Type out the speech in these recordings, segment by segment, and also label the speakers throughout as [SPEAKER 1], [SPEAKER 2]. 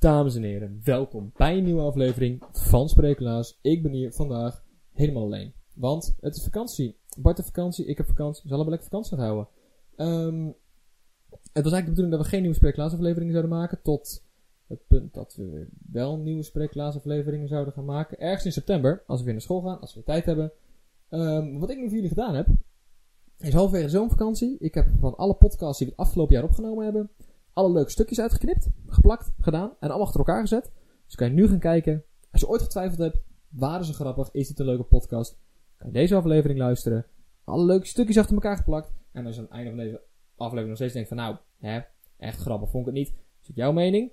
[SPEAKER 1] Dames en heren, welkom bij een nieuwe aflevering van Spreeklaas. Ik ben hier vandaag helemaal alleen. Want het is vakantie. Bart heeft vakantie, ik heb vakantie. We zullen allebei lekker vakantie gaan houden. Ehm, het was eigenlijk de bedoeling dat we geen nieuwe Spreeklaas afleveringen zouden maken. Tot het punt dat we wel nieuwe Spreeklaas afleveringen zouden gaan maken. Ergens in september, als we weer naar school gaan, als we tijd hebben. Ehm, wat ik nu voor jullie gedaan heb, is halverwege zomervakantie. Ik heb van alle podcasts die we het afgelopen jaar opgenomen hebben, alle leuke stukjes uitgeknipt, geplakt, gedaan en allemaal achter elkaar gezet. Dus kan je nu gaan kijken. Als je ooit getwijfeld hebt, waren ze grappig, is dit een leuke podcast, kan je deze aflevering luisteren. Alle leuke stukjes achter elkaar geplakt. En als je aan het einde van deze aflevering nog steeds denkt van nou, hè, echt grappig, vond ik het niet. Is het jouw mening?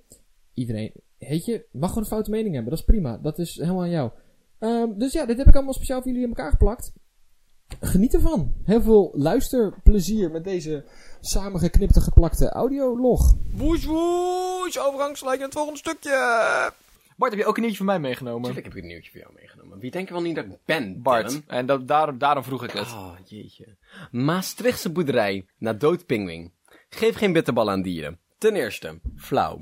[SPEAKER 1] Iedereen, weet je, mag gewoon een foute mening hebben, dat is prima. Dat is helemaal aan jou. Ehm, dus ja, dit heb ik allemaal speciaal voor jullie in elkaar geplakt. Geniet ervan. Heel veel luisterplezier met deze samengeknipte geplakte audiolog.
[SPEAKER 2] Woes woes, overgangsgelijk naar het volgende stukje. Bart, heb je ook een nieuwtje van mij meegenomen?
[SPEAKER 3] Tuurlijk heb ik een nieuwtje voor jou meegenomen. Wie denkt wel niet dat ik ben,
[SPEAKER 2] Bart,
[SPEAKER 3] Dylan?
[SPEAKER 2] en dat, daarom, daarom vroeg ik het.
[SPEAKER 3] Oh, jeetje. Maastrichtse boerderij na dood pingwing. Geef geen bitterbal aan dieren. Ten eerste, flauw.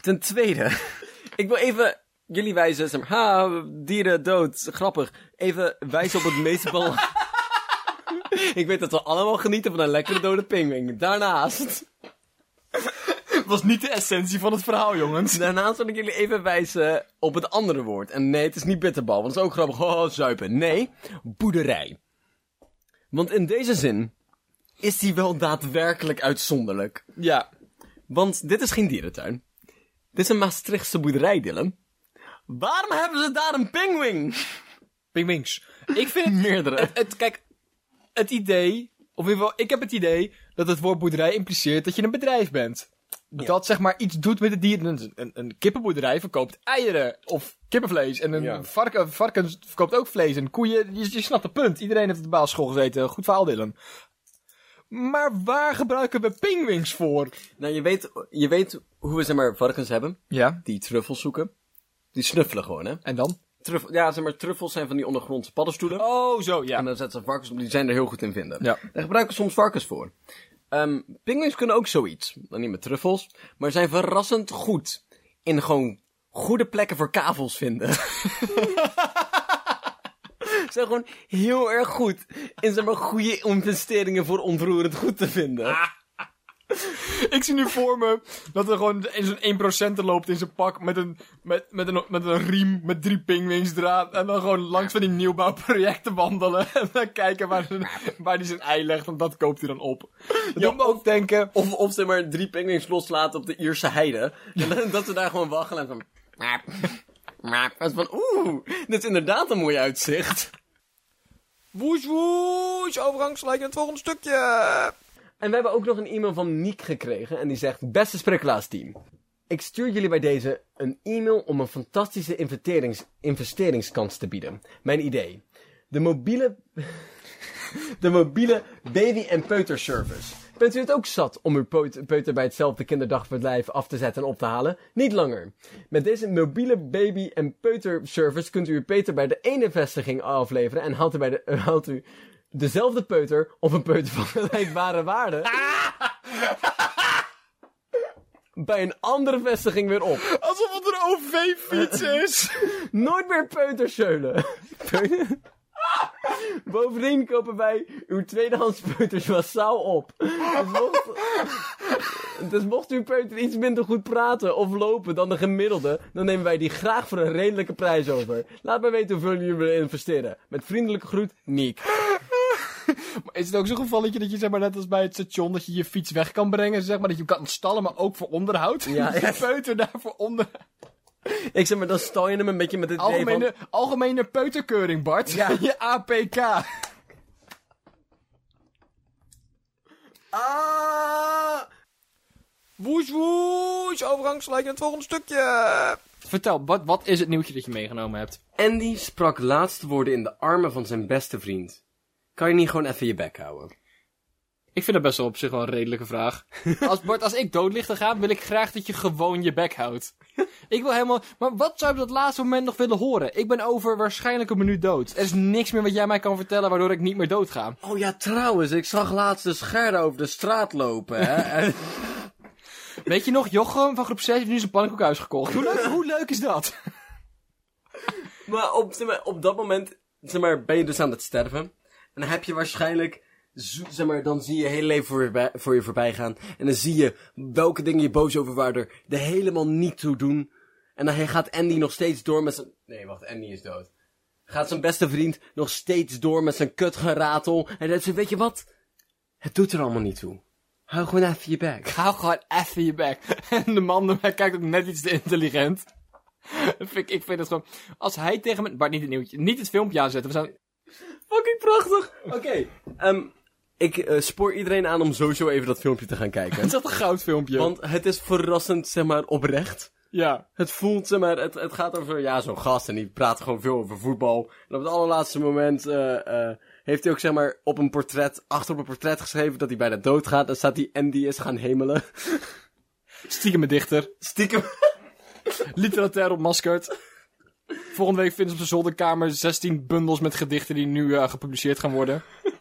[SPEAKER 3] Ten tweede, ik wil even jullie wijzen, zeg maar, ha, dieren dood, grappig. Even wijzen op het meest bal. ik weet dat we allemaal genieten van een lekkere dode pingwing. Daarnaast,
[SPEAKER 2] was niet de essentie van het verhaal, jongens.
[SPEAKER 3] daarnaast wil ik jullie even wijzen op het andere woord. En nee, het is niet bitterbal, want dat is ook grappig. Oh, zuipen. Nee, boerderij. Want in deze zin is die wel daadwerkelijk uitzonderlijk.
[SPEAKER 2] Ja.
[SPEAKER 3] Want dit is geen dierentuin. Dit is een Maastrichtse boerderij, Dylan. Waarom hebben ze daar een pinguïn?
[SPEAKER 2] Pingwings. Ik vind het,
[SPEAKER 3] Meerdere.
[SPEAKER 2] het, het- kijk, het idee, of in ieder geval, ik heb het idee dat het woord boerderij impliceert dat je een bedrijf bent. Dat zeg maar iets doet met het dier. Een, een, een kippenboerderij verkoopt eieren of kippenvlees. En een
[SPEAKER 3] Ja.
[SPEAKER 2] varken, varken verkoopt ook vlees. En koeien, je, je snapt het punt. Iedereen heeft op de basisschool gezeten. Goed verhaal, Dylan. Maar waar gebruiken we pingwings voor?
[SPEAKER 3] Nou, je weet, je weet hoe we zeg maar varkens hebben.
[SPEAKER 2] Ja.
[SPEAKER 3] Die truffels zoeken. Die snuffelen gewoon, hè.
[SPEAKER 2] En dan?
[SPEAKER 3] Truffel, ja, zeg maar, truffels zijn van die ondergrondse paddenstoelen.
[SPEAKER 2] Oh, zo, ja.
[SPEAKER 3] En dan zetten ze varkens op, die zijn er heel goed in vinden.
[SPEAKER 2] Ja.
[SPEAKER 3] Daar gebruiken we soms varkens voor. Pinguïns kunnen ook zoiets. Dan niet met truffels, maar zijn verrassend goed in gewoon goede plekken voor kavels vinden. Ze zijn gewoon heel erg goed in zeg maar goede investeringen voor ontroerend goed te vinden.
[SPEAKER 2] Ik zie nu voor me dat er gewoon in zo'n 1% loopt in zijn pak met een, met, met, een, met een riem met drie pingwings eraan. En dan gewoon langs van die nieuwbouwprojecten wandelen. En dan kijken waar, zijn- waar hij zijn ei legt. En dat koopt hij dan op. Dat doet me ook denken.
[SPEAKER 3] Of, of zeg maar drie pinguïns loslaten op de Ierse heide. En dan, dat ze daar gewoon waggelen en van... Is van, oeh, dit is inderdaad een mooi uitzicht.
[SPEAKER 2] Woes woes, naar het volgende stukje.
[SPEAKER 3] En we hebben ook nog een e-mail van Niek gekregen en die zegt... Beste Spreeklaas team. Ik stuur jullie bij deze een e-mail om een fantastische investerings investeringskans te bieden. Mijn idee. De mobiele... de mobiele baby- en peuterservice. Bent u het ook zat om uw peut- peuter bij hetzelfde kinderdagverblijf af te zetten en op te halen? Niet langer. Met deze mobiele baby- en peuterservice kunt u uw peuter bij de ene vestiging afleveren en haalt u, bij de, haalt u dezelfde peuter of een peuter van gelijkbare waarde bij een andere vestiging weer op.
[SPEAKER 2] Alsof het een OV-fiets is.
[SPEAKER 3] Nooit meer peuterseulen. Peu- Bovendien kopen wij uw tweedehands peuters massaal op. Dus mocht, dus mocht uw peuter iets minder goed praten of lopen dan de gemiddelde, dan nemen wij die graag voor een redelijke prijs over. Laat mij weten hoeveel jullie willen investeren. Met vriendelijke groet, Niek.
[SPEAKER 2] Maar is het ook zo'n gevalletje dat je zeg maar net als bij het station dat je je fiets weg kan brengen, zeg maar dat je hem kan stallen, maar ook voor onderhoud?
[SPEAKER 3] Ja,
[SPEAKER 2] je
[SPEAKER 3] ja.
[SPEAKER 2] peuter daarvoor onder.
[SPEAKER 3] Ik zeg maar, dan stal je hem een beetje met idee van...
[SPEAKER 2] Algemene, algemene peuterkeuring, Bart.
[SPEAKER 3] Ja.
[SPEAKER 2] Je APK.
[SPEAKER 3] Ah!
[SPEAKER 2] Woes woes, overgangsgelijk naar het volgende stukje. Vertel, wat, wat is het nieuwtje dat je meegenomen hebt?
[SPEAKER 3] Andy sprak laatste woorden in de armen van zijn beste vriend. Kan je niet gewoon even je bek houden?
[SPEAKER 2] Ik vind dat best wel op zich wel een redelijke vraag. Als, Bart, als ik dood lig te gaan, wil ik graag dat je gewoon je bek houdt. Ik wil helemaal... Maar wat zou ik op dat laatste moment nog willen horen? Ik ben over waarschijnlijk een minuut dood. Er is niks meer wat jij mij kan vertellen waardoor ik niet meer dood ga.
[SPEAKER 3] Oh ja, trouwens, ik zag laatst de scherden over de straat lopen, hè?
[SPEAKER 2] Weet je nog, Jochem van groep 6 heeft nu zijn pannenkoekhuis gekocht. Hoe leuk, hoe leuk is dat?
[SPEAKER 3] Maar op, zeg maar, op dat moment zeg maar, ben je dus aan het sterven. En dan heb je waarschijnlijk... Zeg maar, dan zie je hele leven voor je, voor je voorbij gaan. En dan zie je welke dingen je boos over waren er helemaal niet toe doen. En dan gaat Andy nog steeds door met zijn... Nee, wacht, Andy is dood. Gaat zijn beste vriend nog steeds door met zijn kutgeratel. En dan zegt weet je wat? Het doet er allemaal niet toe. Hou gewoon even je bek.
[SPEAKER 2] Hou gewoon even je bek. En de man erbij kijkt ook net iets te intelligent. Ik vind het gewoon... Als hij tegen me... Bart, niet het nieuwtje. Niet het filmpje aanzetten. We zijn...
[SPEAKER 3] Fucking prachtig. Oké, ehm, ik eh, spoor iedereen aan om sowieso even dat filmpje te gaan kijken.
[SPEAKER 2] Het is echt een goud filmpje.
[SPEAKER 3] Want het is verrassend, zeg maar, oprecht.
[SPEAKER 2] Ja.
[SPEAKER 3] Het voelt, zeg maar, het, het gaat over, ja, zo'n gast en die praat gewoon veel over voetbal. En op het allerlaatste moment eh, eh, heeft hij ook, zeg maar, op een portret, achter op een portret geschreven dat hij bijna doodgaat. Dan staat hij Andy is gaan hemelen.
[SPEAKER 2] Stiekem een dichter.
[SPEAKER 3] Stiekem.
[SPEAKER 2] Literair ontmaskerd. Volgende week vinden ze op zijn zolderkamer 16 bundels met gedichten die nu eh, gepubliceerd gaan worden.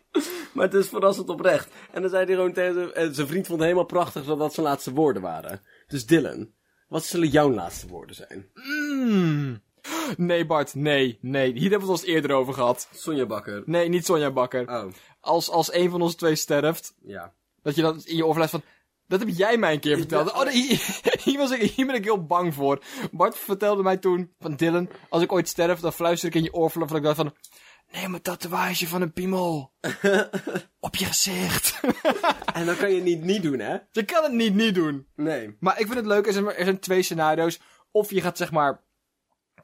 [SPEAKER 3] Maar het is verrassend oprecht. En dan zei hij gewoon tegen zijn, en zijn vriend vond het helemaal prachtig dat dat zijn laatste woorden waren. Dus Dylan, wat zullen jouw laatste woorden zijn?
[SPEAKER 2] Mm. Nee, Bart, nee, nee. Hier hebben we het al eens eerder over gehad.
[SPEAKER 3] Sonja Bakker.
[SPEAKER 2] Nee, niet Sonja Bakker.
[SPEAKER 3] Oh,
[SPEAKER 2] Als, als een van ons twee sterft,
[SPEAKER 3] ja.
[SPEAKER 2] dat je dan in je overlijst van... Dat heb jij mij een keer verteld. Oh, hier was ik, hier ben ik heel bang voor. Bart vertelde mij toen van Dylan, als ik ooit sterf, dan fluister ik in je oor van ik dacht van... Neem een tatoeage van een piemel. Op je gezicht.
[SPEAKER 3] En dan kan je het niet niet doen, hè?
[SPEAKER 2] je kan het niet niet doen.
[SPEAKER 3] Nee.
[SPEAKER 2] Maar ik vind het leuk, er zijn, er zijn twee scenario's. Of je gaat zeg maar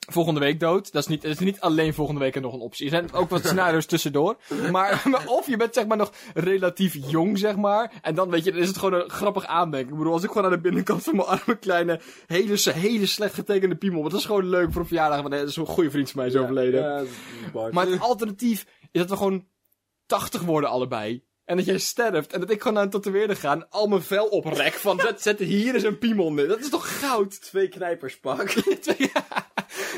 [SPEAKER 2] volgende week dood. Dat is niet, dat is niet alleen volgende week nog een optie. Er zijn ook wat scenario's tussendoor. Maar, maar of je bent zeg maar nog relatief jong, zeg maar. En dan weet je, dan is het gewoon een grappig aandenken. Ik bedoel, als ik gewoon aan de binnenkant van mijn arme kleine, hele, hele slecht getekende piemel. Want dat is gewoon leuk voor een verjaardag. Want dat is een goede vriend van mij is overleden.
[SPEAKER 3] Ja.
[SPEAKER 2] Maar het alternatief is dat we gewoon 80 worden allebei. En dat jij sterft. En dat ik gewoon naar een tatoeëerder ga. En al mijn vel oprek. Van zet, zet hier eens een piemel neer. Dat is toch goud?
[SPEAKER 3] twee knijpers pak.
[SPEAKER 2] Twee-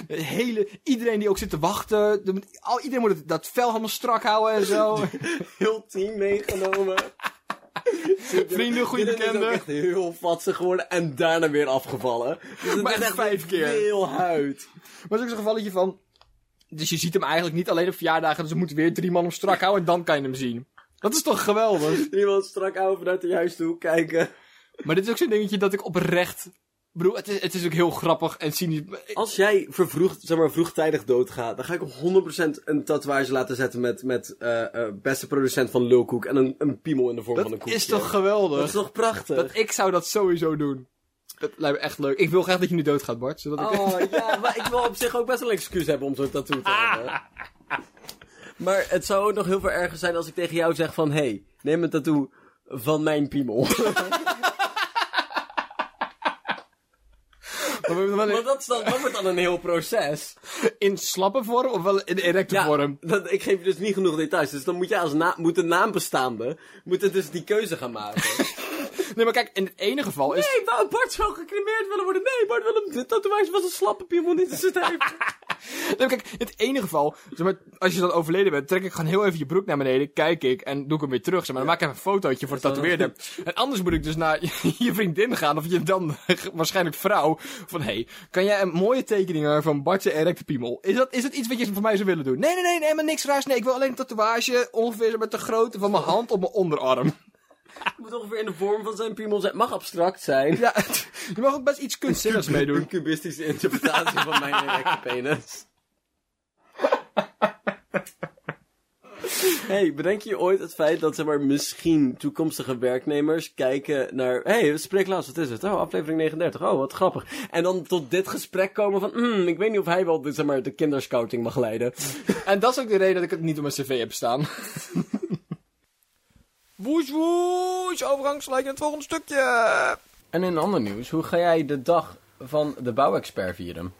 [SPEAKER 2] hele, iedereen die ook zit te wachten. al, iedereen moet het, dat vel helemaal strak houden en zo.
[SPEAKER 3] Heel team meegenomen.
[SPEAKER 2] Vrienden, goede
[SPEAKER 3] is
[SPEAKER 2] bekenden.
[SPEAKER 3] echt heel vatsig geworden en daarna weer afgevallen. Dus
[SPEAKER 2] Maar echt vijf keer.
[SPEAKER 3] Heel huid.
[SPEAKER 2] Maar het is ook zo'n gevalletje van... Dus je ziet hem eigenlijk niet alleen op verjaardagen. Dus moeten weer drie man hem strak houden en dan kan je hem zien. Dat is toch geweldig?
[SPEAKER 3] Iemand strak houden vanuit de juiste hoek kijken.
[SPEAKER 2] Maar dit is ook zo'n dingetje dat ik oprecht... Bedoel, het is, het is ook heel grappig en cynisch.
[SPEAKER 3] Als jij vervroegd, zeg maar, vroegtijdig doodgaat, dan ga ik 100% een tatoeage laten zetten met, met eh, eh, beste producent van Lulkoek en een, een piemel in de vorm van een
[SPEAKER 2] Dat
[SPEAKER 3] koekje.
[SPEAKER 2] is toch geweldig?
[SPEAKER 3] Dat is toch prachtig?
[SPEAKER 2] Dat, ik zou dat sowieso doen. Dat lijkt me echt leuk. Ik wil graag dat je nu doodgaat, Bart. Zodat ik...
[SPEAKER 3] Oh ja, maar ik wil op zich ook best wel een excuus hebben om zo'n tattoo te hebben. Maar het zou ook nog heel veel erger zijn als ik tegen jou zeg van... Hey, neem een tattoo van mijn piemel.
[SPEAKER 2] Maar
[SPEAKER 3] dat, is dan, dat wordt dan een heel proces.
[SPEAKER 2] in slappe vorm of wel in erecte vorm?
[SPEAKER 3] dat, ik geef je dus niet genoeg details. Dus dan moet je als na, moet de naambestaande... Moet het dus die keuze gaan maken.
[SPEAKER 2] Nee, maar kijk, in het ene geval is...
[SPEAKER 3] Nee, wou Bart zou gecremeerd willen worden. Nee, Bart wil een de tatoeage van zijn slappe piemel niet in zijn stijf.
[SPEAKER 2] Nee, maar kijk, in het ene geval, zeg maar, als je dan overleden bent, trek ik gewoon heel even je broek naar beneden, kijk ik en doe ik hem weer terug. Zeg maar, dan maak ik even een fotootje voor de tatoeëerder. En anders moet ik dus naar je vriendin gaan, of je dan waarschijnlijk vrouw, van hé, hey, kan jij een mooie tekening maken van Bartje erecte piemel? Is dat, is dat iets wat je voor mij zou willen doen? Nee, nee, nee, nee, maar niks raars. Nee, ik wil alleen een tatoeage, ongeveer met de grootte van mijn hand op mijn onderarm.
[SPEAKER 3] Het moet ongeveer in de vorm van zijn piemel zijn. Mag abstract zijn.
[SPEAKER 2] Ja, je mag ook best iets kunstzinnigs meedoen.
[SPEAKER 3] Een cubistische interpretatie van mijn erecte penis. hey, bedenk je ooit het feit dat zeg maar, misschien toekomstige werknemers kijken naar... hey, spreeklaas, wat is het? Oh, aflevering 39. Oh, wat grappig. En dan tot dit gesprek komen van... Hmm, ik weet niet of hij wel zeg maar, de kinderscouting mag leiden.
[SPEAKER 2] En dat is ook de reden dat ik het niet op mijn cv heb staan. Woes woes, overgangsgelijk naar het volgende stukje.
[SPEAKER 3] En in ander nieuws, hoe ga jij de dag van de bouwexpert vieren?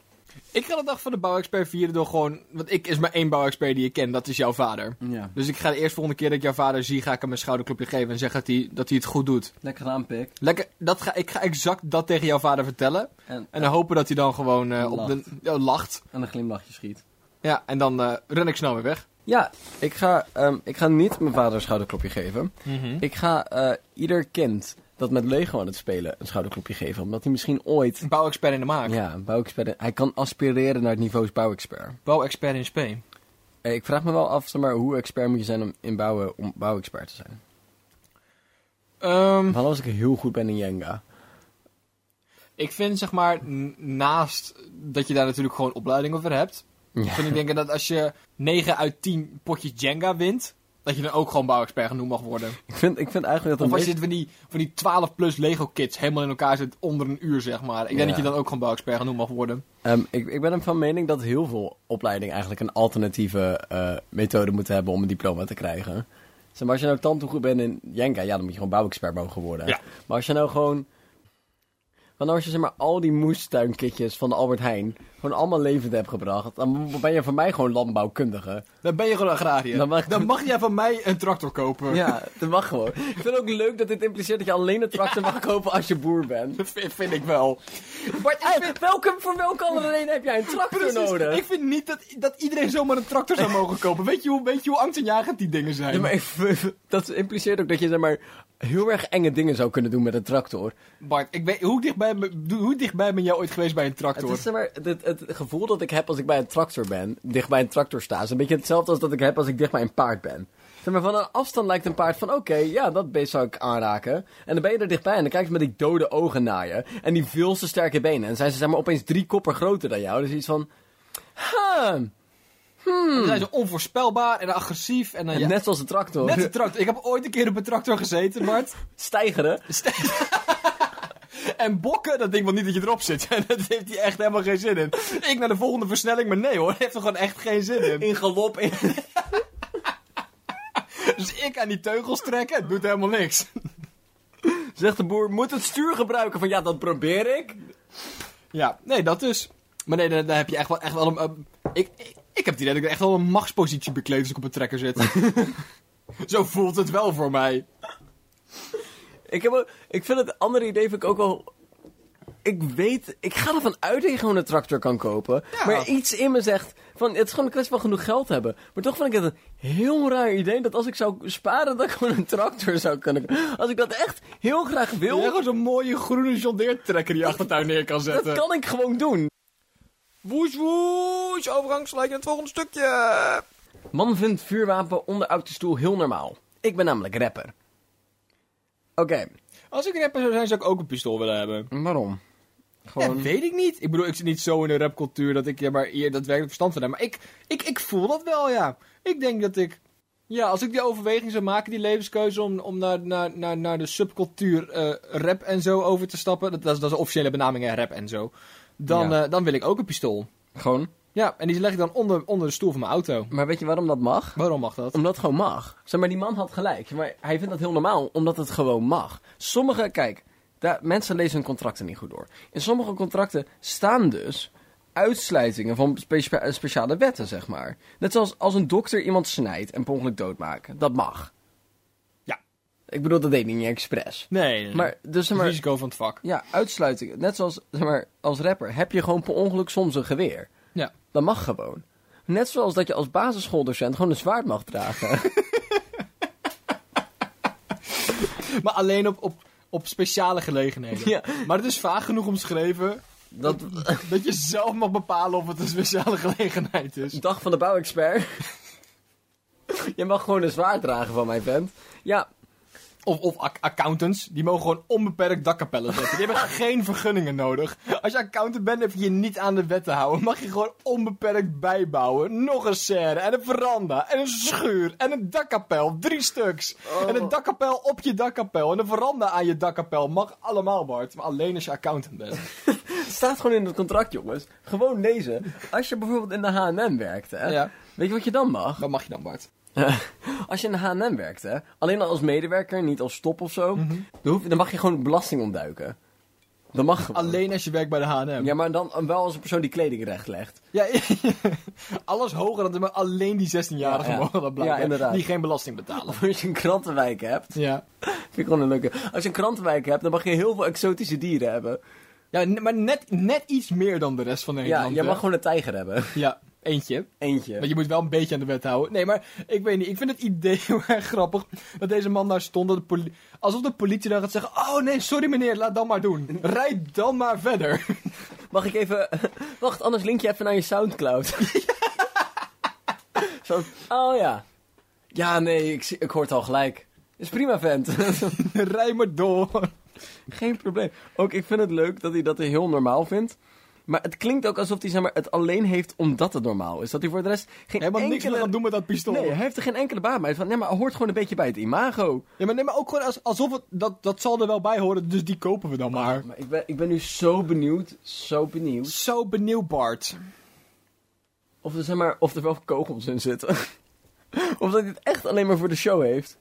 [SPEAKER 2] Ik ga de dag van de bouwexpert vieren door gewoon... Want ik is maar één bouwexpert die ik ken, dat is jouw vader.
[SPEAKER 3] Ja.
[SPEAKER 2] Dus ik ga de eerste volgende keer dat ik jouw vader zie, ga ik hem een schouderklopje geven en zeggen dat hij, dat hij het goed doet.
[SPEAKER 3] Lekker aan, pik.
[SPEAKER 2] Lekker, dat ga, ik ga exact dat tegen jouw vader vertellen.
[SPEAKER 3] En,
[SPEAKER 2] En dan hopen dat hij dan gewoon eh, op de, ja, lacht.
[SPEAKER 3] en een glimlachje schiet.
[SPEAKER 2] Ja, en dan eh, ren ik snel weer weg.
[SPEAKER 3] Ja, ik ga, ehm, ik ga niet mijn vader een schouderklopje geven. Ik ga eh, ieder kind dat met Lego aan het spelen een schouderklopje geven. Omdat hij misschien ooit...
[SPEAKER 2] Een bouwexpert in de maak.
[SPEAKER 3] Ja, een bouwexpert... Hij kan aspireren naar het niveau bouwexpert.
[SPEAKER 2] Bouwexpert in SP.
[SPEAKER 3] Eh, Ik vraag me wel af, zeg maar, hoe expert moet je zijn om in bouwen om bouwexpert te zijn?
[SPEAKER 2] Ehm,
[SPEAKER 3] Wat als ik heel goed ben in Jenga?
[SPEAKER 2] ik vind zeg maar, naast dat je daar natuurlijk gewoon opleiding over hebt,
[SPEAKER 3] Ja.
[SPEAKER 2] vind ik denken dat als je 9 uit 10 potjes Jenga wint, dat je dan ook gewoon bouwexpert genoemd mag worden.
[SPEAKER 3] Ik vind, ik vind eigenlijk dat
[SPEAKER 2] Of als je van die, van die 12 plus Lego kits helemaal in elkaar zit onder een uur, zeg maar. Ik denk
[SPEAKER 3] Ja.
[SPEAKER 2] dat je dan ook gewoon bouwexpert genoemd mag worden.
[SPEAKER 3] Ehm, ik, ik ben van mening dat heel veel opleidingen eigenlijk een alternatieve eh, methode moeten hebben om een diploma te krijgen. Zeg maar, als je nou tante goed bent in Jenga, ja, dan moet je gewoon bouwexpert mogen worden.
[SPEAKER 2] Ja.
[SPEAKER 3] Maar als je nou gewoon... Want als je zeg maar al die moestuinkitjes van de Albert Heijn gewoon allemaal levend hebt gebracht, dan ben je voor mij gewoon landbouwkundige.
[SPEAKER 2] Dan ben je gewoon agrariër.
[SPEAKER 3] Dan
[SPEAKER 2] Dan
[SPEAKER 3] mag-
[SPEAKER 2] mag, jij van mij een tractor kopen.
[SPEAKER 3] Ja, dat mag gewoon. Ik vind het ook leuk dat dit impliceert dat je alleen een tractor mag kopen als je boer bent.
[SPEAKER 2] Dat vind, vind ik wel. Maar ik
[SPEAKER 3] Hey,
[SPEAKER 2] vind,
[SPEAKER 3] welke, voor welke andere reden heb jij een tractor
[SPEAKER 2] precies,
[SPEAKER 3] nodig?
[SPEAKER 2] ik vind niet dat, dat iedereen zomaar een tractor zou mogen kopen. Weet je hoe, weet je hoe angstaanjagend die dingen zijn?
[SPEAKER 3] Ja, maar ik- dat impliceert ook dat je zeg maar, heel erg enge dingen zou kunnen doen met een tractor.
[SPEAKER 2] Bart, ik weet, hoe, dichtbij, hoe dichtbij ben jij ooit geweest bij een tractor?
[SPEAKER 3] Het, is, maar, het, het gevoel dat ik heb als ik bij een tractor ben, dicht bij een tractor sta, is een beetje hetzelfde als dat ik heb als ik dicht bij een paard ben. Zeg maar, van een afstand lijkt een paard van, oké, ja, dat beest zou ik aanraken. En dan ben je er dichtbij en dan kijkt ze met die dode ogen naar je. En die veel te sterke benen. En zijn ze zeg maar opeens drie koppen groter dan jou. Dus iets van, huh,
[SPEAKER 2] Dan zijn ze onvoorspelbaar en agressief. En dan, ja,
[SPEAKER 3] net zoals een tractor.
[SPEAKER 2] net een tractor. Ik heb ooit een keer op een tractor gezeten, Bart.
[SPEAKER 3] Stijgeren.
[SPEAKER 2] En bokken, dat denk ik wel niet dat je erop zit. dat heeft hij echt helemaal geen zin in. Ik naar de volgende versnelling, maar nee hoor, heeft er gewoon echt geen zin in.
[SPEAKER 3] In galop. In...
[SPEAKER 2] Dus ik aan die teugels trekken, het doet helemaal niks.
[SPEAKER 3] Zegt de boer, moet het stuur gebruiken? Van ja, dat probeer ik.
[SPEAKER 2] Ja, nee, dat dus. Maar nee, daar, daar heb je echt wel, echt wel een... ik, ik, ik heb het idee dat ik echt wel een machtspositie bekleed als ik op een trekker zit. Zo voelt het wel voor mij.
[SPEAKER 3] Ik, heb ook, ik vind het andere idee vind ik ook wel... Ik weet, ik ga ervan uit dat je gewoon een tractor kan kopen.
[SPEAKER 2] Ja.
[SPEAKER 3] Maar iets in me zegt, van, het is gewoon een kwestie van genoeg geld hebben. Maar toch vind ik het een heel raar idee dat als ik zou sparen, dat ik gewoon een tractor zou kunnen Als ik dat echt heel graag wil,
[SPEAKER 2] je gewoon zo'n mooie groene jondeertrekker die je achtertuin neer kan
[SPEAKER 3] dat
[SPEAKER 2] zetten?
[SPEAKER 3] kan ik gewoon doen.
[SPEAKER 2] Woes woes, overgangsgelijk het volgende stukje.
[SPEAKER 3] Man vindt vuurwapen onder autostoel heel normaal. Ik ben namelijk rapper. Oké,
[SPEAKER 2] Als ik rapper zou zijn, zou ik ook een pistool willen hebben.
[SPEAKER 3] waarom?
[SPEAKER 2] Ja,
[SPEAKER 3] Gewoon...
[SPEAKER 2] weet ik niet. Ik bedoel, ik zit niet zo in de rapcultuur dat ik ja, maar hier daadwerkelijk verstand van heb. Maar ik, ik, ik voel dat wel, ja. Ik denk dat ik... Ja, als ik die overweging zou maken, die levenskeuze om, om naar, naar, naar, naar de subcultuur eh, rap en zo over te stappen. Dat, dat, is, dat is de officiële benaming, hè, rap en zo. Dan,
[SPEAKER 3] Ja.
[SPEAKER 2] eh, dan wil ik ook een pistool.
[SPEAKER 3] Gewoon.
[SPEAKER 2] Ja, en die leg ik dan onder, onder de stoel van mijn auto.
[SPEAKER 3] Maar weet je waarom dat mag?
[SPEAKER 2] Waarom mag dat?
[SPEAKER 3] Omdat het gewoon mag. Zeg maar, die man had gelijk. Maar hij vindt dat heel normaal, omdat het gewoon mag. Sommige, kijk, daar, mensen lezen hun contracten niet goed door. In sommige contracten staan dus uitsluitingen van specia- speciale wetten, zeg maar. Net zoals als een dokter iemand snijdt en per ongeluk doodmaken. Dat mag.
[SPEAKER 2] Ja.
[SPEAKER 3] Ik bedoel, dat deed hij niet expres.
[SPEAKER 2] Nee, nee.
[SPEAKER 3] Maar, dus zeg
[SPEAKER 2] het
[SPEAKER 3] maar,
[SPEAKER 2] risico van het vak.
[SPEAKER 3] ja, uitsluitingen. Net zoals, zeg maar, als rapper heb je gewoon per ongeluk soms een geweer. Dat mag gewoon. Net zoals dat je als basisschooldocent gewoon een zwaard mag dragen.
[SPEAKER 2] Maar alleen op, op, op speciale gelegenheden.
[SPEAKER 3] ja,
[SPEAKER 2] Maar het is vaag genoeg omschreven
[SPEAKER 3] dat...
[SPEAKER 2] dat je zelf mag bepalen of het een speciale gelegenheid is.
[SPEAKER 3] Dag van de bouwexpert. je mag gewoon een zwaard dragen van mijn vent. Ja,
[SPEAKER 2] Of, of ac- accountants, die mogen gewoon onbeperkt dakkapellen zetten. Die hebben geen vergunningen nodig. Als je accountant bent, heb je je niet aan de wet te houden. Mag je gewoon onbeperkt bijbouwen. Nog een serre, en een veranda, en een schuur, en een dakkapel. Drie stuks.
[SPEAKER 3] Oh.
[SPEAKER 2] En een dakkapel op je dakkapel. En een veranda aan je dakkapel. Mag allemaal, Bart. Maar alleen als je accountant bent.
[SPEAKER 3] staat gewoon in het contract, jongens. Gewoon lezen. Als je bijvoorbeeld in de H&M werkt, hè.
[SPEAKER 2] Ja.
[SPEAKER 3] Weet je wat je dan mag?
[SPEAKER 2] Wat mag je dan, Bart?
[SPEAKER 3] als je in de H&M werkt, hè. Alleen al als medewerker, niet als stop of zo.
[SPEAKER 2] Mhm.
[SPEAKER 3] dan, hoef, dan mag je gewoon belasting ontduiken. Dat mag gewoon.
[SPEAKER 2] Alleen als je werkt bij de H&M.
[SPEAKER 3] Ja, maar dan wel als een persoon die kleding recht legt.
[SPEAKER 2] Ja, alles hoger dan maar alleen die 16-jarigen
[SPEAKER 3] Ja, ja.
[SPEAKER 2] mogen dat blijven.
[SPEAKER 3] Ja, inderdaad.
[SPEAKER 2] Die geen belasting betalen.
[SPEAKER 3] Of als je een krantenwijk hebt.
[SPEAKER 2] Ja.
[SPEAKER 3] Vind ik gewoon een leuke. Als je een krantenwijk hebt, dan mag je heel veel exotische dieren hebben.
[SPEAKER 2] Ja, maar net, net iets meer dan de rest van
[SPEAKER 3] Ja,
[SPEAKER 2] Nederland.
[SPEAKER 3] je
[SPEAKER 2] hè?
[SPEAKER 3] mag gewoon een tijger hebben.
[SPEAKER 2] Ja. Eentje.
[SPEAKER 3] Eentje.
[SPEAKER 2] Want je moet wel een beetje aan de wet houden. Nee, maar ik weet niet. Ik vind het idee heel erg grappig dat deze man daar stond. Dat de alsof de politie dan gaat zeggen: Oh nee, sorry meneer, laat dan maar doen. Rijd dan maar verder.
[SPEAKER 3] Mag ik even... Wacht, anders link je even naar je Soundcloud. Zo, oh ja. Ja, nee, ik, ik hoor het al gelijk. Is prima, vent.
[SPEAKER 2] Rij maar door.
[SPEAKER 3] Geen probleem. Ook, ik vind het leuk dat hij dat heel normaal vindt. Maar het klinkt ook alsof hij zeg maar, het alleen heeft omdat het normaal is. Dat hij voor de rest geen
[SPEAKER 2] Helemaal niks meer gaan doen met dat pistool.
[SPEAKER 3] Nee, hij heeft er geen enkele baan bij. Van, nee, maar hoort gewoon een beetje bij het imago.
[SPEAKER 2] Ja, maar, nee, maar ook gewoon als, alsof het, dat, dat zal er wel bij horen, dus die kopen we dan maar.
[SPEAKER 3] Maar ik ben, ik ben nu zo benieuwd, zo benieuwd.
[SPEAKER 2] Zo benieuwd, Bart.
[SPEAKER 3] Of er, zeg maar, of er wel kogels in zitten. of dat hij het echt alleen maar voor de show heeft.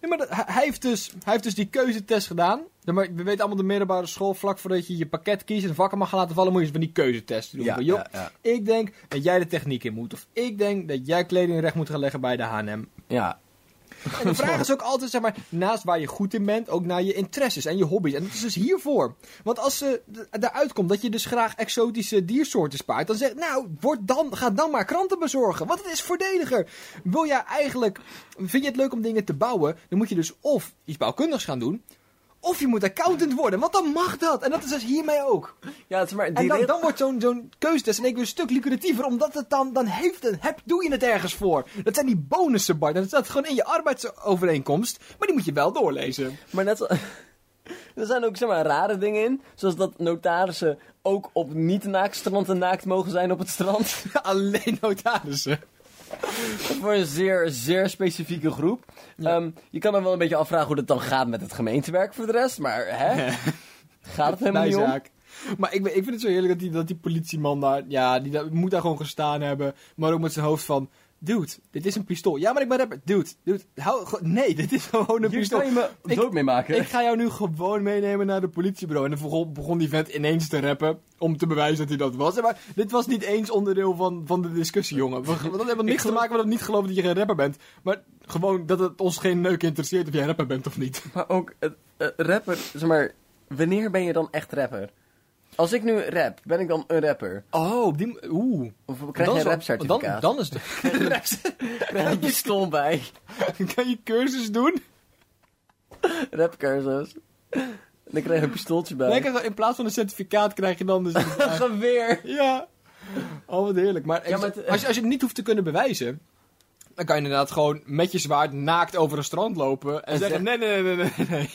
[SPEAKER 2] Nee, maar dat- hij, heeft dus, hij heeft dus die keuzetest gedaan. Ja, maar we weten allemaal de middelbare school, vlak voordat je je pakket kiest en vakken mag gaan laten vallen, moet je eens van die keuzetest doen. Van, joh,
[SPEAKER 3] ja,
[SPEAKER 2] Ik denk dat jij de techniek in moet. Of ik denk dat jij kleding recht moet gaan leggen bij de H&M.
[SPEAKER 3] ja.
[SPEAKER 2] En de vraag is ook altijd, zeg maar, naast waar je goed in bent, ook naar je interesses en je hobby's. En dat is dus hiervoor. Want als ze eruit komt dat je dus graag exotische diersoorten spaart, dan zeg nou, word dan, ga dan maar kranten bezorgen. Want het is voordeliger. Wil jij eigenlijk, vind je het leuk om dingen te bouwen, dan moet je dus of iets bouwkundigs gaan doen, of je moet accountant worden, want dan mag dat. En dat is dus hiermee ook.
[SPEAKER 3] Ja, het is maar...
[SPEAKER 2] En dan, wordt zo'n zo'n keuzetest in één keer een stuk lucratiever, omdat het dan, dan heeft het, heb, doe je het ergens voor. Dat zijn die bonussen, Bart. Dat staat gewoon in je arbeidsovereenkomst, maar die moet je wel doorlezen.
[SPEAKER 3] Maar net zo... Er zijn ook zeg maar, rare dingen in. Zoals dat notarissen ook op niet-naaktstranden naakt mogen zijn op het strand.
[SPEAKER 2] Alleen notarissen.
[SPEAKER 3] Voor een zeer, zeer specifieke groep. Ehm, je kan dan wel een beetje afvragen hoe het dan gaat met het gemeentewerk voor de rest. Maar hè? Gaat het helemaal niet om?
[SPEAKER 2] Bijzaak. Maar ik, ben- ik vind het zo heerlijk dat die, dat die politieman daar, ja, die daar- moet daar gewoon gestaan hebben. Maar ook met zijn hoofd van, dude, dit is een pistool. Ja, maar ik ben rapper. Dude, dude, hou, nee, dit is gewoon een
[SPEAKER 3] Hier
[SPEAKER 2] pistool.
[SPEAKER 3] kan je me dood mee maken.
[SPEAKER 2] Ik ga jou nu gewoon meenemen naar de politiebureau. En dan begon, die vent ineens te rappen. Om te bewijzen dat hij dat was. Maar dit was niet eens onderdeel van, van de discussie, jongen. We, we- dat heeft niks te maken met dat niet geloven dat je geen rapper bent. Maar gewoon dat het ons geen neuk interesseert of jij rapper bent of niet.
[SPEAKER 3] Maar ook, het eh, rapper, zeg maar, wanneer ben je dan echt rapper? Als ik nu rap, ben ik dan een rapper?
[SPEAKER 2] Oh, op die... Oeh.
[SPEAKER 3] Of krijg je een rapcertificaat?
[SPEAKER 2] Dan, dan is de...
[SPEAKER 3] krijg je een pistool bij.
[SPEAKER 2] kan je cursus doen?
[SPEAKER 3] Rapcursus. Dan krijg je een pistooltje bij.
[SPEAKER 2] Nee, in plaats van een certificaat krijg je dan dus...
[SPEAKER 3] Een geweer.
[SPEAKER 2] ja. Oh, wat heerlijk. Maar,
[SPEAKER 3] Ja, maar het-
[SPEAKER 2] als, je, als je het niet hoeft te kunnen bewijzen... Dan kan je inderdaad gewoon met je zwaard naakt over een strand lopen... En,
[SPEAKER 3] En
[SPEAKER 2] zeggen, nee, nee, nee, nee, nee.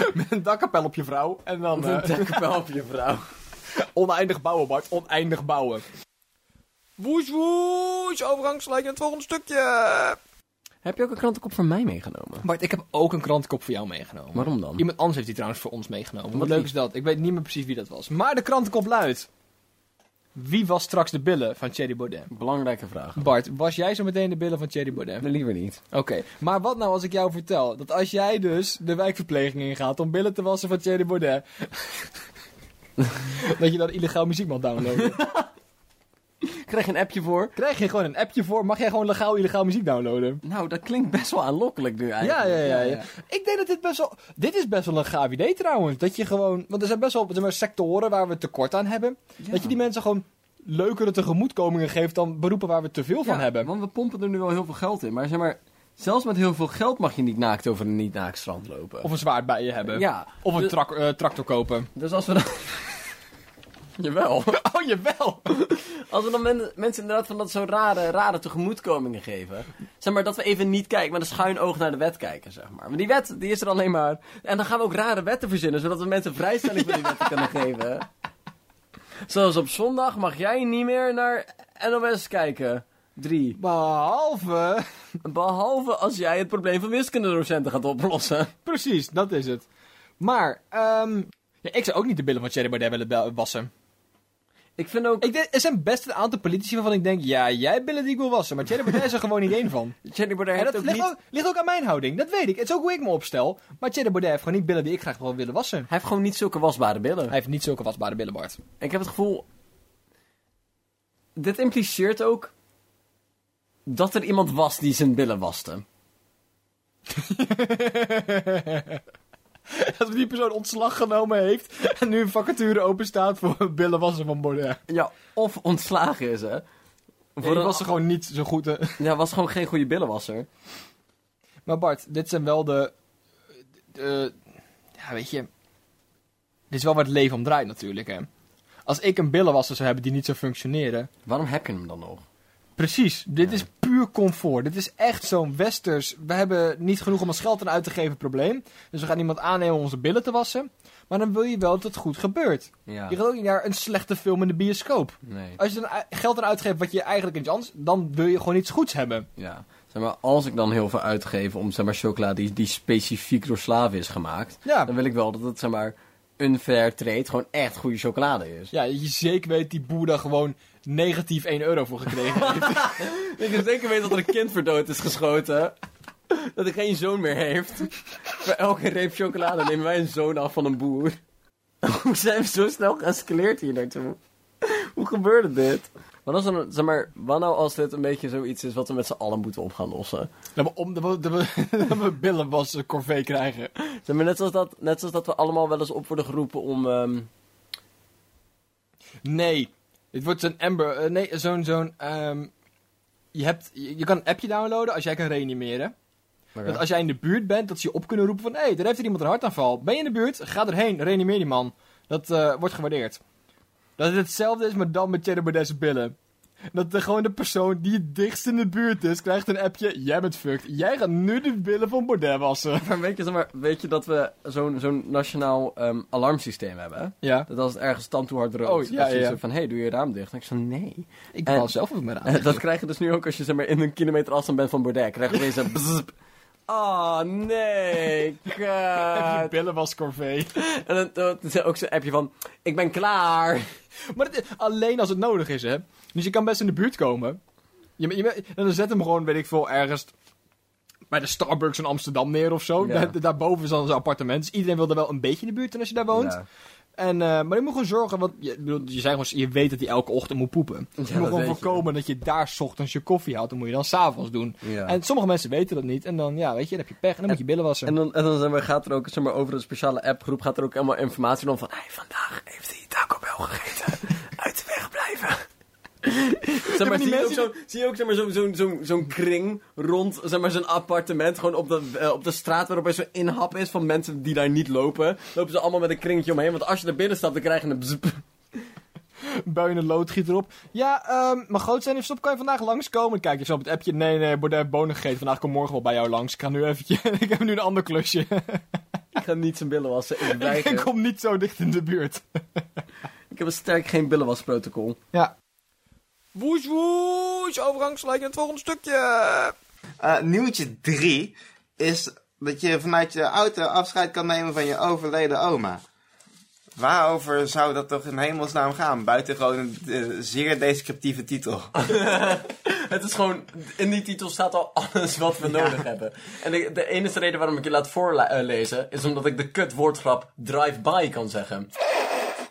[SPEAKER 2] Met een dakkapel op je vrouw. En dan
[SPEAKER 3] Of een
[SPEAKER 2] eh,
[SPEAKER 3] dekkenpel op je vrouw.
[SPEAKER 2] oneindig bouwen, Bart. Oneindig bouwen. Woes, woes. Overgangsgelijk in het volgende stukje.
[SPEAKER 3] Heb je ook een krantenkop voor mij meegenomen?
[SPEAKER 2] Bart, ik heb ook een krantenkop voor jou meegenomen.
[SPEAKER 3] Waarom dan?
[SPEAKER 2] Iemand anders heeft die trouwens voor ons meegenomen. Wat leuk is dat. Ik weet niet meer precies wie dat was. Maar de krantenkop luidt. Wie was straks de billen van Thierry Baudet?
[SPEAKER 3] Belangrijke vraag.
[SPEAKER 2] Bart, was jij zo meteen de billen van Thierry Baudet?
[SPEAKER 3] Nee, liever niet.
[SPEAKER 2] Oké, maar wat nou als ik jou vertel dat als jij dus de wijkverpleging ingaat om billen te wassen van Thierry Baudet, dat je dan illegaal muziek mag downloaden?
[SPEAKER 3] Krijg je een appje voor?
[SPEAKER 2] Krijg je gewoon een appje voor, mag jij gewoon legaal illegaal muziek downloaden?
[SPEAKER 3] Nou, dat klinkt best wel aanlokkelijk nu
[SPEAKER 2] Ja,
[SPEAKER 3] eigenlijk.
[SPEAKER 2] ja, ja, ja. Ik denk dat dit best wel... Dit is best wel een gaaf idee trouwens. Dat je gewoon... Want er zijn best wel zeg maar, sectoren waar we tekort aan hebben. Dat je die mensen gewoon leukere tegemoetkomingen geeft dan beroepen waar we te veel van hebben.
[SPEAKER 3] Want we pompen er nu wel heel veel geld in. Maar zeg maar, zelfs met heel veel geld mag je niet naakt over een niet-naakt strand lopen.
[SPEAKER 2] Of een zwaard bij je hebben.
[SPEAKER 3] ja.
[SPEAKER 2] Of een
[SPEAKER 3] Dus-
[SPEAKER 2] eh, tractor kopen.
[SPEAKER 3] Dus als we dan... Jawel.
[SPEAKER 2] Oh, jawel!
[SPEAKER 3] Als we dan men- mensen inderdaad van dat zo rare, rare tegemoetkomingen geven. Zeg maar dat we even niet kijken, met een schuin oog naar de wet kijken, zeg maar. Maar die wet, die is er alleen maar. En dan gaan we ook rare wetten verzinnen, zodat we mensen vrijstelling van die wetten kunnen geven. Zoals op zondag mag jij niet meer naar NOS kijken. Drie.
[SPEAKER 2] Behalve...
[SPEAKER 3] Behalve als jij het probleem van wiskundedocenten gaat oplossen.
[SPEAKER 2] Precies, dat is het. Maar, ehm ja, ik zou ook niet de billen van Thierry Baudet willen wassen.
[SPEAKER 3] Ik vind ook...
[SPEAKER 2] Ik denk, er zijn best een aantal politici waarvan ik denk... Ja, jij billen die ik wil wassen. Maar Thierry Baudet is er gewoon niet één van.
[SPEAKER 3] Jenny Baudet
[SPEAKER 2] En dat
[SPEAKER 3] ook
[SPEAKER 2] ligt
[SPEAKER 3] niet...
[SPEAKER 2] ook, ligt ook aan mijn houding, dat weet ik. Het is ook hoe ik me opstel. Maar Thierry Baudet heeft gewoon niet billen die ik graag wil willen wassen.
[SPEAKER 3] Hij heeft gewoon niet zulke wasbare billen.
[SPEAKER 2] Hij heeft niet zulke wasbare billen, Bart.
[SPEAKER 3] Ik heb het gevoel. Dit impliceert ook. dat er iemand was die zijn billen waste.
[SPEAKER 2] Dat die persoon ontslag genomen heeft en nu een vacature open staat voor billenwassen van Baudet.
[SPEAKER 3] Ja, of ontslagen is, hè.
[SPEAKER 2] Voor was er gewoon niet zo goed. hè.
[SPEAKER 3] Ja, was gewoon geen goede billenwasser.
[SPEAKER 2] Maar Bart, dit zijn wel de, de- Ja, weet je... Dit is wel waar het leven om draait natuurlijk, hè. Als ik een billenwasser zou hebben die niet zou functioneren...
[SPEAKER 3] Waarom heb je hem dan nog?
[SPEAKER 2] Precies, dit
[SPEAKER 3] Ja.
[SPEAKER 2] is puur comfort. Dit is echt zo'n westers... We hebben niet genoeg om ons geld aan uit te geven probleem. Dus we gaan iemand aannemen om onze billen te wassen. Maar dan wil je wel dat het goed gebeurt.
[SPEAKER 3] Ja.
[SPEAKER 2] Je gaat ook niet naar een slechte film in de bioscoop.
[SPEAKER 3] Nee.
[SPEAKER 2] Als je dan geld aan uitgeeft wat je eigenlijk iets anders... Dan wil je gewoon iets goeds hebben.
[SPEAKER 3] Ja. Zeg maar, als ik dan heel veel uitgeef om zeg maar, chocola die, die specifiek door slaven is gemaakt,
[SPEAKER 2] Ja,
[SPEAKER 3] dan wil ik wel dat het zeg maar unfair trade gewoon echt goede chocolade is.
[SPEAKER 2] ja je zeker weet die boer daar gewoon negatief 1 euro voor gekregen heeft.
[SPEAKER 3] Ik heb zeker weten dat er een kind voor dood is geschoten. Dat hij geen zoon meer heeft. Voor elke reep chocolade nemen wij een zoon af van een boer. Hoe zijn we zo snel geëscaleerd hier naartoe? Hoe gebeurde dit? Wat, als dan, zeg maar, wat nou als dit een beetje zoiets is wat we met z'n allen moeten op gaan lossen?
[SPEAKER 2] dat we, om, dat we, dat we, dat we billenwassen corvée krijgen.
[SPEAKER 3] Zeg maar, net zoals dat, net zoals dat we allemaal wel eens op worden geroepen om... ehm,
[SPEAKER 2] Nee, dit wordt zo'n Amber... eh, nee, zo'n... zo'n ehm, je, hebt, je, je kan een appje downloaden als jij kan reanimeren. Dat als jij in de buurt bent, dat ze je op kunnen roepen van... Hé, hey, er heeft er iemand een hartaanval. Ben je in de buurt? Ga erheen, reanimeer die man. Dat eh, wordt gewaardeerd. Dat het hetzelfde is, maar dan met Baudet's billen. Dat de, gewoon de persoon die het dichtst in de buurt is, krijgt een appje... Jij bent fucked. Jij gaat nu de billen van Baudet wassen.
[SPEAKER 3] Maar weet je, zeg maar, weet je dat we zo'n zo'n nationaal ehm, alarmsysteem hebben? hè?
[SPEAKER 2] Ja.
[SPEAKER 3] Dat als het ergens tandtoehard rookt,
[SPEAKER 2] Oh, ja,
[SPEAKER 3] dat je
[SPEAKER 2] ja.
[SPEAKER 3] zo van, hé, hey, doe je raam dicht? En ik zo, nee.
[SPEAKER 2] Ik
[SPEAKER 3] En-
[SPEAKER 2] zelf ook mijn raam.
[SPEAKER 3] Dat krijg je dus nu ook als je zeg maar, in een kilometer afstand bent van Baudet. Krijg je opeens een bzzp. Oh, nee,
[SPEAKER 2] Heb je
[SPEAKER 3] kut.
[SPEAKER 2] billen was corvée.
[SPEAKER 3] En dan, dan er ook zo'n appje van, ik ben klaar.
[SPEAKER 2] Maar het alleen als het nodig is, hè. Dus je kan best in de buurt komen. Je, je, en dan zet hem gewoon, weet ik veel, ergens bij de Starbucks in Amsterdam neer of zo.
[SPEAKER 3] Ja.
[SPEAKER 2] Daar, daarboven is dan zijn appartement. Dus iedereen wil er wel een beetje in de buurt zijn als je daar woont.
[SPEAKER 3] Ja.
[SPEAKER 2] En, eh, maar je moet gewoon zorgen, want je, bedoel, je, zei gewoon, je weet dat hij elke ochtend moet poepen. je moet
[SPEAKER 3] dat
[SPEAKER 2] gewoon
[SPEAKER 3] je.
[SPEAKER 2] voorkomen dat je daar 's ochtends je koffie haalt. Dan moet je dan s'avonds doen.
[SPEAKER 3] Ja.
[SPEAKER 2] En sommige mensen weten dat niet. En dan, ja, weet je, dan heb je pech en dan moet je billen wassen.
[SPEAKER 3] En dan, en dan zeg maar, gaat er ook zeg maar, over een speciale appgroep gaat er ook allemaal informatie om van... Hey, vandaag heeft hij Taco Bell gegeten. Uit de weg blijven. Zeg maar,
[SPEAKER 2] die
[SPEAKER 3] zie, je ook zo, zie je ook zeg maar, zo'n zo'n zo'n kring rond zeg maar, zijn appartement. Gewoon op de, eh, op de straat waarop er zo'n inhap is van mensen die daar niet lopen. Lopen ze allemaal met een kringetje omheen. Want als je er binnen staat, dan krijg je een bzp.
[SPEAKER 2] Bui je een loodgieter erop. Ja, ehm maar groot zijn stop, kan je vandaag langskomen? Kijk je zo op het appje. Nee, nee, Baudet heeft bonen gegeten. Vandaag kom morgen wel bij jou langs. Ik ga nu eventjes... ik heb nu een ander klusje.
[SPEAKER 3] Ik ga niet zijn billen wassen. Ik
[SPEAKER 2] ik kom niet zo dicht in de buurt.
[SPEAKER 3] Ik heb een sterk geen billenwasprotocol.
[SPEAKER 2] Ja. Woes, woes. Overgangsgelijk in het volgende stukje.
[SPEAKER 4] Eh, nieuwtje 3 is dat je vanuit je auto afscheid kan nemen van je overleden oma. Waarover zou dat toch in hemelsnaam gaan? Buiten gewoon een eh, zeer descriptieve titel.
[SPEAKER 3] Het is gewoon, in die titel staat al alles wat we nodig hebben. En de, de enige reden waarom ik je laat voorlezen, is omdat ik de kut woordgrap drive-by kan zeggen.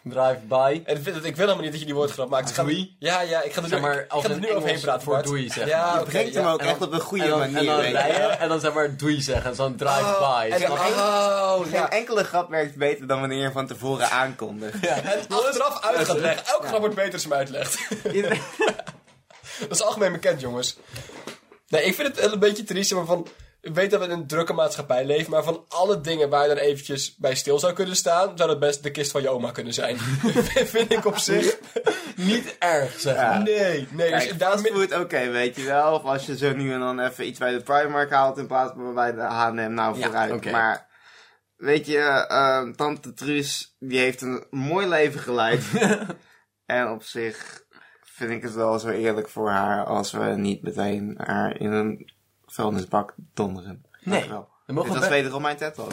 [SPEAKER 3] Drive-by.
[SPEAKER 5] En ik vind het- ik wil helemaal niet dat je die woordgrap maakt. Dus ik ga-
[SPEAKER 3] Doei.
[SPEAKER 5] Ja, ja, ik ga er
[SPEAKER 3] Zeg
[SPEAKER 5] nu,
[SPEAKER 3] maar,
[SPEAKER 5] ik ga er nu overheen praten.
[SPEAKER 3] voor doei, zeg
[SPEAKER 5] Ja,
[SPEAKER 3] maar.
[SPEAKER 4] Je brengt hem
[SPEAKER 5] ja.
[SPEAKER 4] ook echt op een goede
[SPEAKER 3] en dan,
[SPEAKER 4] manier.
[SPEAKER 3] En dan
[SPEAKER 4] weet je.
[SPEAKER 3] rijden en dan zeg maar doei zeggen. Zo'n drive-by.
[SPEAKER 5] Oh,
[SPEAKER 4] Geen
[SPEAKER 5] ja.
[SPEAKER 4] enkele grap werkt beter dan wanneer je van tevoren aankondigt.
[SPEAKER 5] En achteraf uit gaat leggen. Elke grap wordt beter als je hem uitlegt. Dat is algemeen bekend, jongens. Nee, ik vind het een beetje triest, maar van... Ik weet dat we in een drukke maatschappij leven, maar van alle dingen waar je er eventjes bij stil zou kunnen staan, zou dat best de kist van je oma kunnen zijn. vind ik op zich
[SPEAKER 3] Niet erg, zeg
[SPEAKER 4] Ja.
[SPEAKER 3] maar.
[SPEAKER 5] Nee, nee.
[SPEAKER 4] Kijk,
[SPEAKER 5] dus daarom...
[SPEAKER 4] fastfood, oké, weet je wel. Of als je zo nu en dan even iets bij de Primark haalt in plaats van bij de H&M, nou
[SPEAKER 3] Ja,
[SPEAKER 4] vooruit. Maar, weet je, eh, tante Truus, die heeft een mooi leven geleid. en op zich vind ik het wel zo eerlijk voor haar als we niet meteen haar in een vuilnisbak donderen.
[SPEAKER 3] Nee. Mogen
[SPEAKER 4] Dit was wederom mijn TED Talk.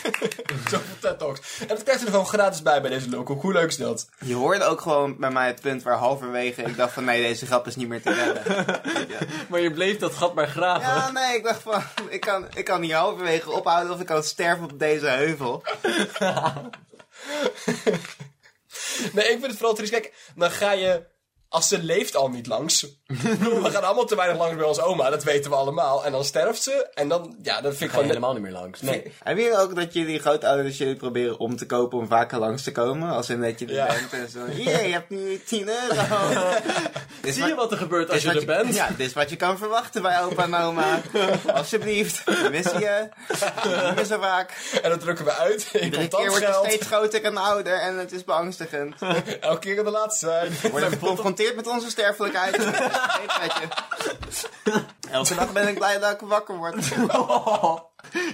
[SPEAKER 5] Zoveel TED Talks. En dat krijgt er gewoon gratis bij bij deze local. Hoe leuk is dat?
[SPEAKER 4] Je hoorde ook gewoon bij mij het punt waar halverwege ik dacht van nee, deze grap is niet meer te redden.
[SPEAKER 3] Maar je bleef dat gat maar graven.
[SPEAKER 4] Ja, nee, ik dacht van, ik kan, ik kan hier halverwege ophouden of ik kan sterven op deze heuvel.
[SPEAKER 5] Nee, ik vind het vooral triest. Kijk, dan ga je als ze leeft al niet langs. We gaan allemaal te weinig langs bij onze oma, dat weten we allemaal. En dan sterft ze, en dan, ja, dat vind ik gewoon...
[SPEAKER 3] helemaal niet meer langs. Nee.
[SPEAKER 4] Hebben jullie ook dat jullie grootouders jullie proberen om te kopen om vaker langs te komen? Als in dat je er
[SPEAKER 5] Ja.
[SPEAKER 4] bent en zo. Hier, je hebt nu 10 euro.
[SPEAKER 3] Zie je wat er gebeurt als je er bent?
[SPEAKER 4] Ja, dit is wat je kan verwachten bij opa en oma. Alsjeblieft, we missen je. Niet meer zo vaak.
[SPEAKER 5] En dan drukken we uit in
[SPEAKER 4] Iedere keer wordt je steeds groter en ouder en het is beangstigend.
[SPEAKER 5] Elke keer kan de laatste zijn.
[SPEAKER 4] worden geconfronteerd met onze sterfelijkheid. Weet je. Elke dag ben ik blij dat ik wakker word.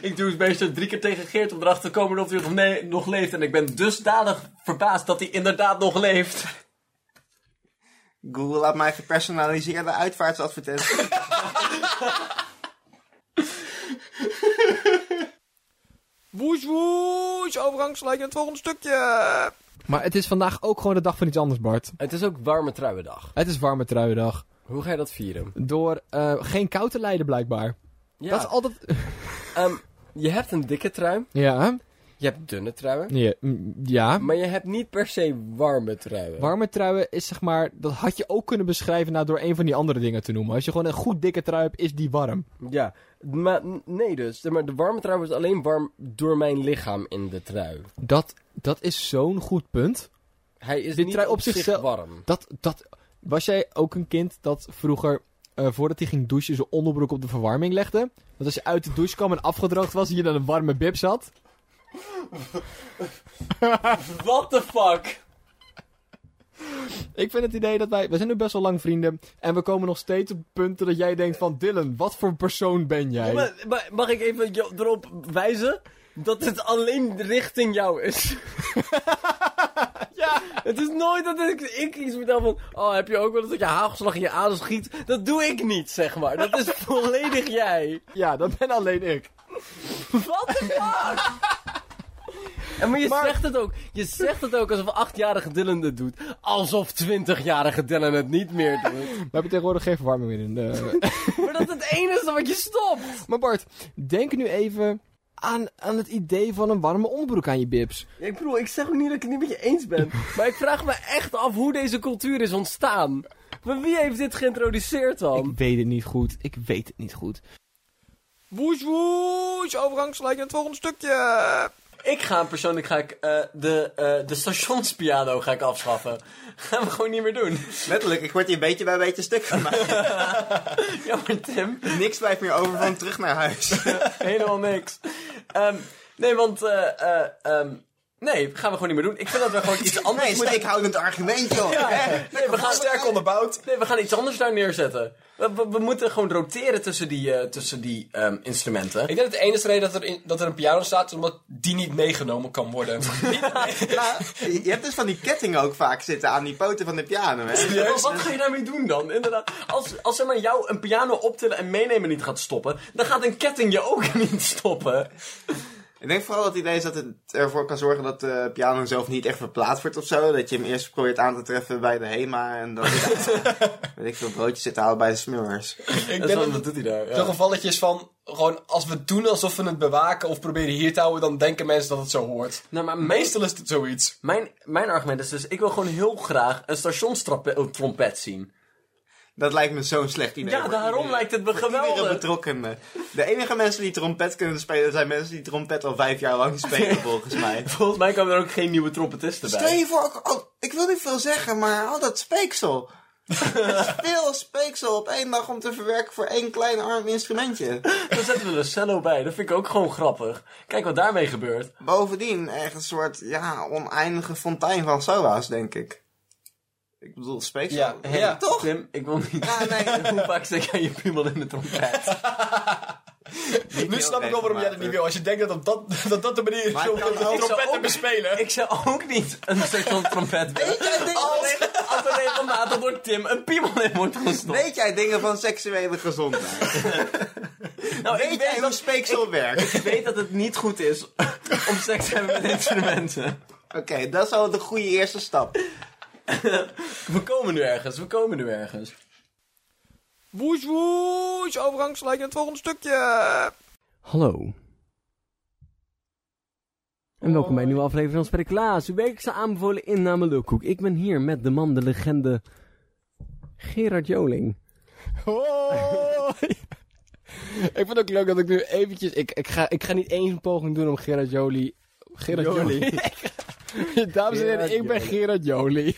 [SPEAKER 3] Ik doe het meestal drie keer tegen Geert om erachter te komen of hij nog, nee, nog leeft. En ik ben dusdanig verbaasd dat hij inderdaad nog leeft.
[SPEAKER 4] Google laat mij gepersonaliseerde uitvaartsadvertenties.
[SPEAKER 2] Woes woes, overgangsgelijk naar het volgende stukje. Maar het is vandaag ook gewoon de dag van iets anders, Bart.
[SPEAKER 3] Het is ook warme truiendag.
[SPEAKER 2] Het is warme truiendag.
[SPEAKER 3] Hoe ga je dat vieren?
[SPEAKER 2] Door eh, geen kou te lijden, blijkbaar.
[SPEAKER 3] Ja,
[SPEAKER 2] Dat is altijd...
[SPEAKER 3] ehm, je hebt een dikke trui,
[SPEAKER 2] Ja,
[SPEAKER 3] je hebt dunne truien,
[SPEAKER 2] ja, mm, ja.
[SPEAKER 3] maar je hebt niet per se warme truien.
[SPEAKER 2] Warme truien is zeg maar... Dat had je ook kunnen beschrijven nou, door een van die andere dingen te noemen. Als je gewoon een goed dikke trui hebt, is die warm.
[SPEAKER 3] Ja, maar nee dus. Maar de warme trui wordt alleen warm door mijn lichaam in de trui.
[SPEAKER 2] Dat, dat is zo'n goed punt.
[SPEAKER 3] Hij is niet
[SPEAKER 2] trui
[SPEAKER 3] op,
[SPEAKER 2] op
[SPEAKER 3] zich
[SPEAKER 2] zichzelf-
[SPEAKER 3] warm.
[SPEAKER 2] Dat, dat, was jij ook een kind dat vroeger, eh, voordat hij ging douchen, zijn onderbroek op de verwarming legde? Want als je uit de douche kwam en afgedroogd was, en je dan een warme bib zat?
[SPEAKER 3] What the fuck?
[SPEAKER 2] Ik vind het idee dat wij, we zijn nu best wel lang vrienden, en we komen nog steeds op punten dat jij denkt van, Dylan, wat voor persoon ben jij?
[SPEAKER 3] Maar, maar mag ik even erop wijzen dat het alleen richting jou is? Het is nooit dat ik, ik iets vertel van, oh heb je ook wel eens dat je hagelslag in je adem schiet? Dat doe ik niet, zeg maar. Dat is volledig jij.
[SPEAKER 2] Ja, dat ben alleen ik.
[SPEAKER 3] What the fuck? En maar je
[SPEAKER 2] Maar-
[SPEAKER 3] zegt het ook. Je zegt het ook alsof achtjarige Dylan het doet. Alsof twintigjarige Dylan het niet meer doet.
[SPEAKER 2] We hebben tegenwoordig geen verwarming meer in de...
[SPEAKER 3] Maar dat is het enige wat je stopt.
[SPEAKER 2] maar Bart, denk nu even aan, aan het idee van een warme onderbroek aan je bibs.
[SPEAKER 3] Ik bedoel, ik zeg ook niet dat ik het niet met je eens ben. Maar ik vraag me echt af hoe deze cultuur is ontstaan. Maar wie heeft dit geïntroduceerd dan?
[SPEAKER 2] Ik weet het niet goed. Ik weet het niet goed. Woes woes, naar het volgende stukje.
[SPEAKER 3] Ik ga persoonlijk ga ik, eh, de, eh, de stationspiano ga ik afschaffen. Gaan we gewoon niet meer doen.
[SPEAKER 4] Letterlijk, ik word hier beetje bij beetje stuk gemaakt.
[SPEAKER 3] Ja, maar Tim,
[SPEAKER 4] Niks blijft meer over van terug naar huis.
[SPEAKER 3] helemaal niks. Ehm, nee, want... ehm, nee, gaan we gewoon niet meer doen. Ik vind dat we gewoon iets anders
[SPEAKER 4] Nee,
[SPEAKER 3] moeten...
[SPEAKER 4] steekhoudend argument, joh.
[SPEAKER 3] Ja, nee, we gaan,
[SPEAKER 5] Sterk onderbouwd.
[SPEAKER 3] nee, we gaan iets anders daar neerzetten. We, we, we moeten gewoon roteren tussen die, eh, tussen die ehm, instrumenten.
[SPEAKER 5] Ik denk dat de enige reden dat er, in, dat er een piano staat, is omdat die niet meegenomen kan worden.
[SPEAKER 4] Nou, je hebt dus van die kettingen ook vaak zitten aan die poten van de piano, hè?
[SPEAKER 3] Maar wat ga je daarmee doen dan? Inderdaad, als, als zeg maar jou een piano optillen en meenemen niet gaat stoppen, dan gaat een ketting je ook niet stoppen.
[SPEAKER 4] Ik denk vooral dat het idee is dat het ervoor kan zorgen dat de piano zelf niet echt verplaatst wordt of zo. Dat je hem eerst probeert aan te treffen bij de HEMA en dan weet ik veel broodjes zit te halen bij de smurfers.
[SPEAKER 5] ik
[SPEAKER 3] Dat,
[SPEAKER 5] denk dat
[SPEAKER 3] dat doet hij daar.
[SPEAKER 5] zo'n
[SPEAKER 3] Ja.
[SPEAKER 5] gevalletje is van, gewoon als we doen alsof we het bewaken of proberen hier te houden, dan denken mensen dat het zo hoort.
[SPEAKER 3] Nou, maar
[SPEAKER 5] Meestal is het zoiets.
[SPEAKER 3] Mijn, mijn argument is dus, ik wil gewoon heel graag een stationstrompet zien.
[SPEAKER 4] Dat lijkt me zo'n slecht idee.
[SPEAKER 3] Ja, daarom
[SPEAKER 4] iedereen.
[SPEAKER 3] lijkt het me geweldig.
[SPEAKER 4] betrokkenen. De enige mensen die trompet kunnen spelen zijn mensen die trompet al vijf jaar lang spelen, volgens mij.
[SPEAKER 3] Volgens mij komen er ook geen nieuwe trompetisten
[SPEAKER 4] Stel
[SPEAKER 3] bij.
[SPEAKER 4] je voor, ook- oh, ik wil niet veel zeggen, maar al dat speeksel. Veel speeksel op één dag om te verwerken voor één klein arm instrumentje.
[SPEAKER 3] Dan zetten we een cello bij, dat vind ik ook gewoon grappig. Kijk wat daarmee gebeurt.
[SPEAKER 4] Bovendien echt een soort, ja, oneindige fontein van solo's, denk ik. Ik bedoel, speeksel.
[SPEAKER 5] Ja,
[SPEAKER 3] Hey,
[SPEAKER 5] ja.
[SPEAKER 4] toch?
[SPEAKER 3] Tim, ik wil niet...
[SPEAKER 4] Ja, nee.
[SPEAKER 3] Hoe vaak steek jij je piemel in de trompet?
[SPEAKER 5] Nu snap ik wel waarom jij dat niet wil. Als je denkt dat dat, dat, dat de manier is om de
[SPEAKER 4] ook-
[SPEAKER 5] trompet te
[SPEAKER 3] ook-
[SPEAKER 5] bespelen.
[SPEAKER 3] Ik zou ook niet een station trompet willen.
[SPEAKER 4] Weet jij, dingen
[SPEAKER 3] Als,
[SPEAKER 4] van,
[SPEAKER 3] als er regelmatig door Tim een piemel in wordt gestopt.
[SPEAKER 4] weet jij dingen van seksuele gezondheid?
[SPEAKER 3] nou,
[SPEAKER 4] Weet
[SPEAKER 3] ik
[SPEAKER 4] jij
[SPEAKER 3] weet,
[SPEAKER 4] hoe
[SPEAKER 3] dat,
[SPEAKER 4] speeksel werkt?
[SPEAKER 3] ik weet dat het niet goed is om seks te hebben met instrumenten.
[SPEAKER 4] Oké, dat is al de goede eerste stap.
[SPEAKER 3] We komen nu ergens, we komen nu ergens.
[SPEAKER 2] Woes woes, overgangsgelijk naar het volgende stukje.
[SPEAKER 3] Hallo. En welkom bij een nieuwe aflevering van Spreeklaas. Uw wekelijkse aanbevolen inname Lulkoek. Ik ben hier met de man, de legende, Gerard Joling.
[SPEAKER 2] Hoi! ik vind het ook leuk dat ik nu eventjes... Ik, ik, ga, ik ga niet eens een poging doen om Gerard Jolie... Gerard
[SPEAKER 3] Jolie.
[SPEAKER 2] Jolie. Dames en heren, ik ben. Gerard Jolie.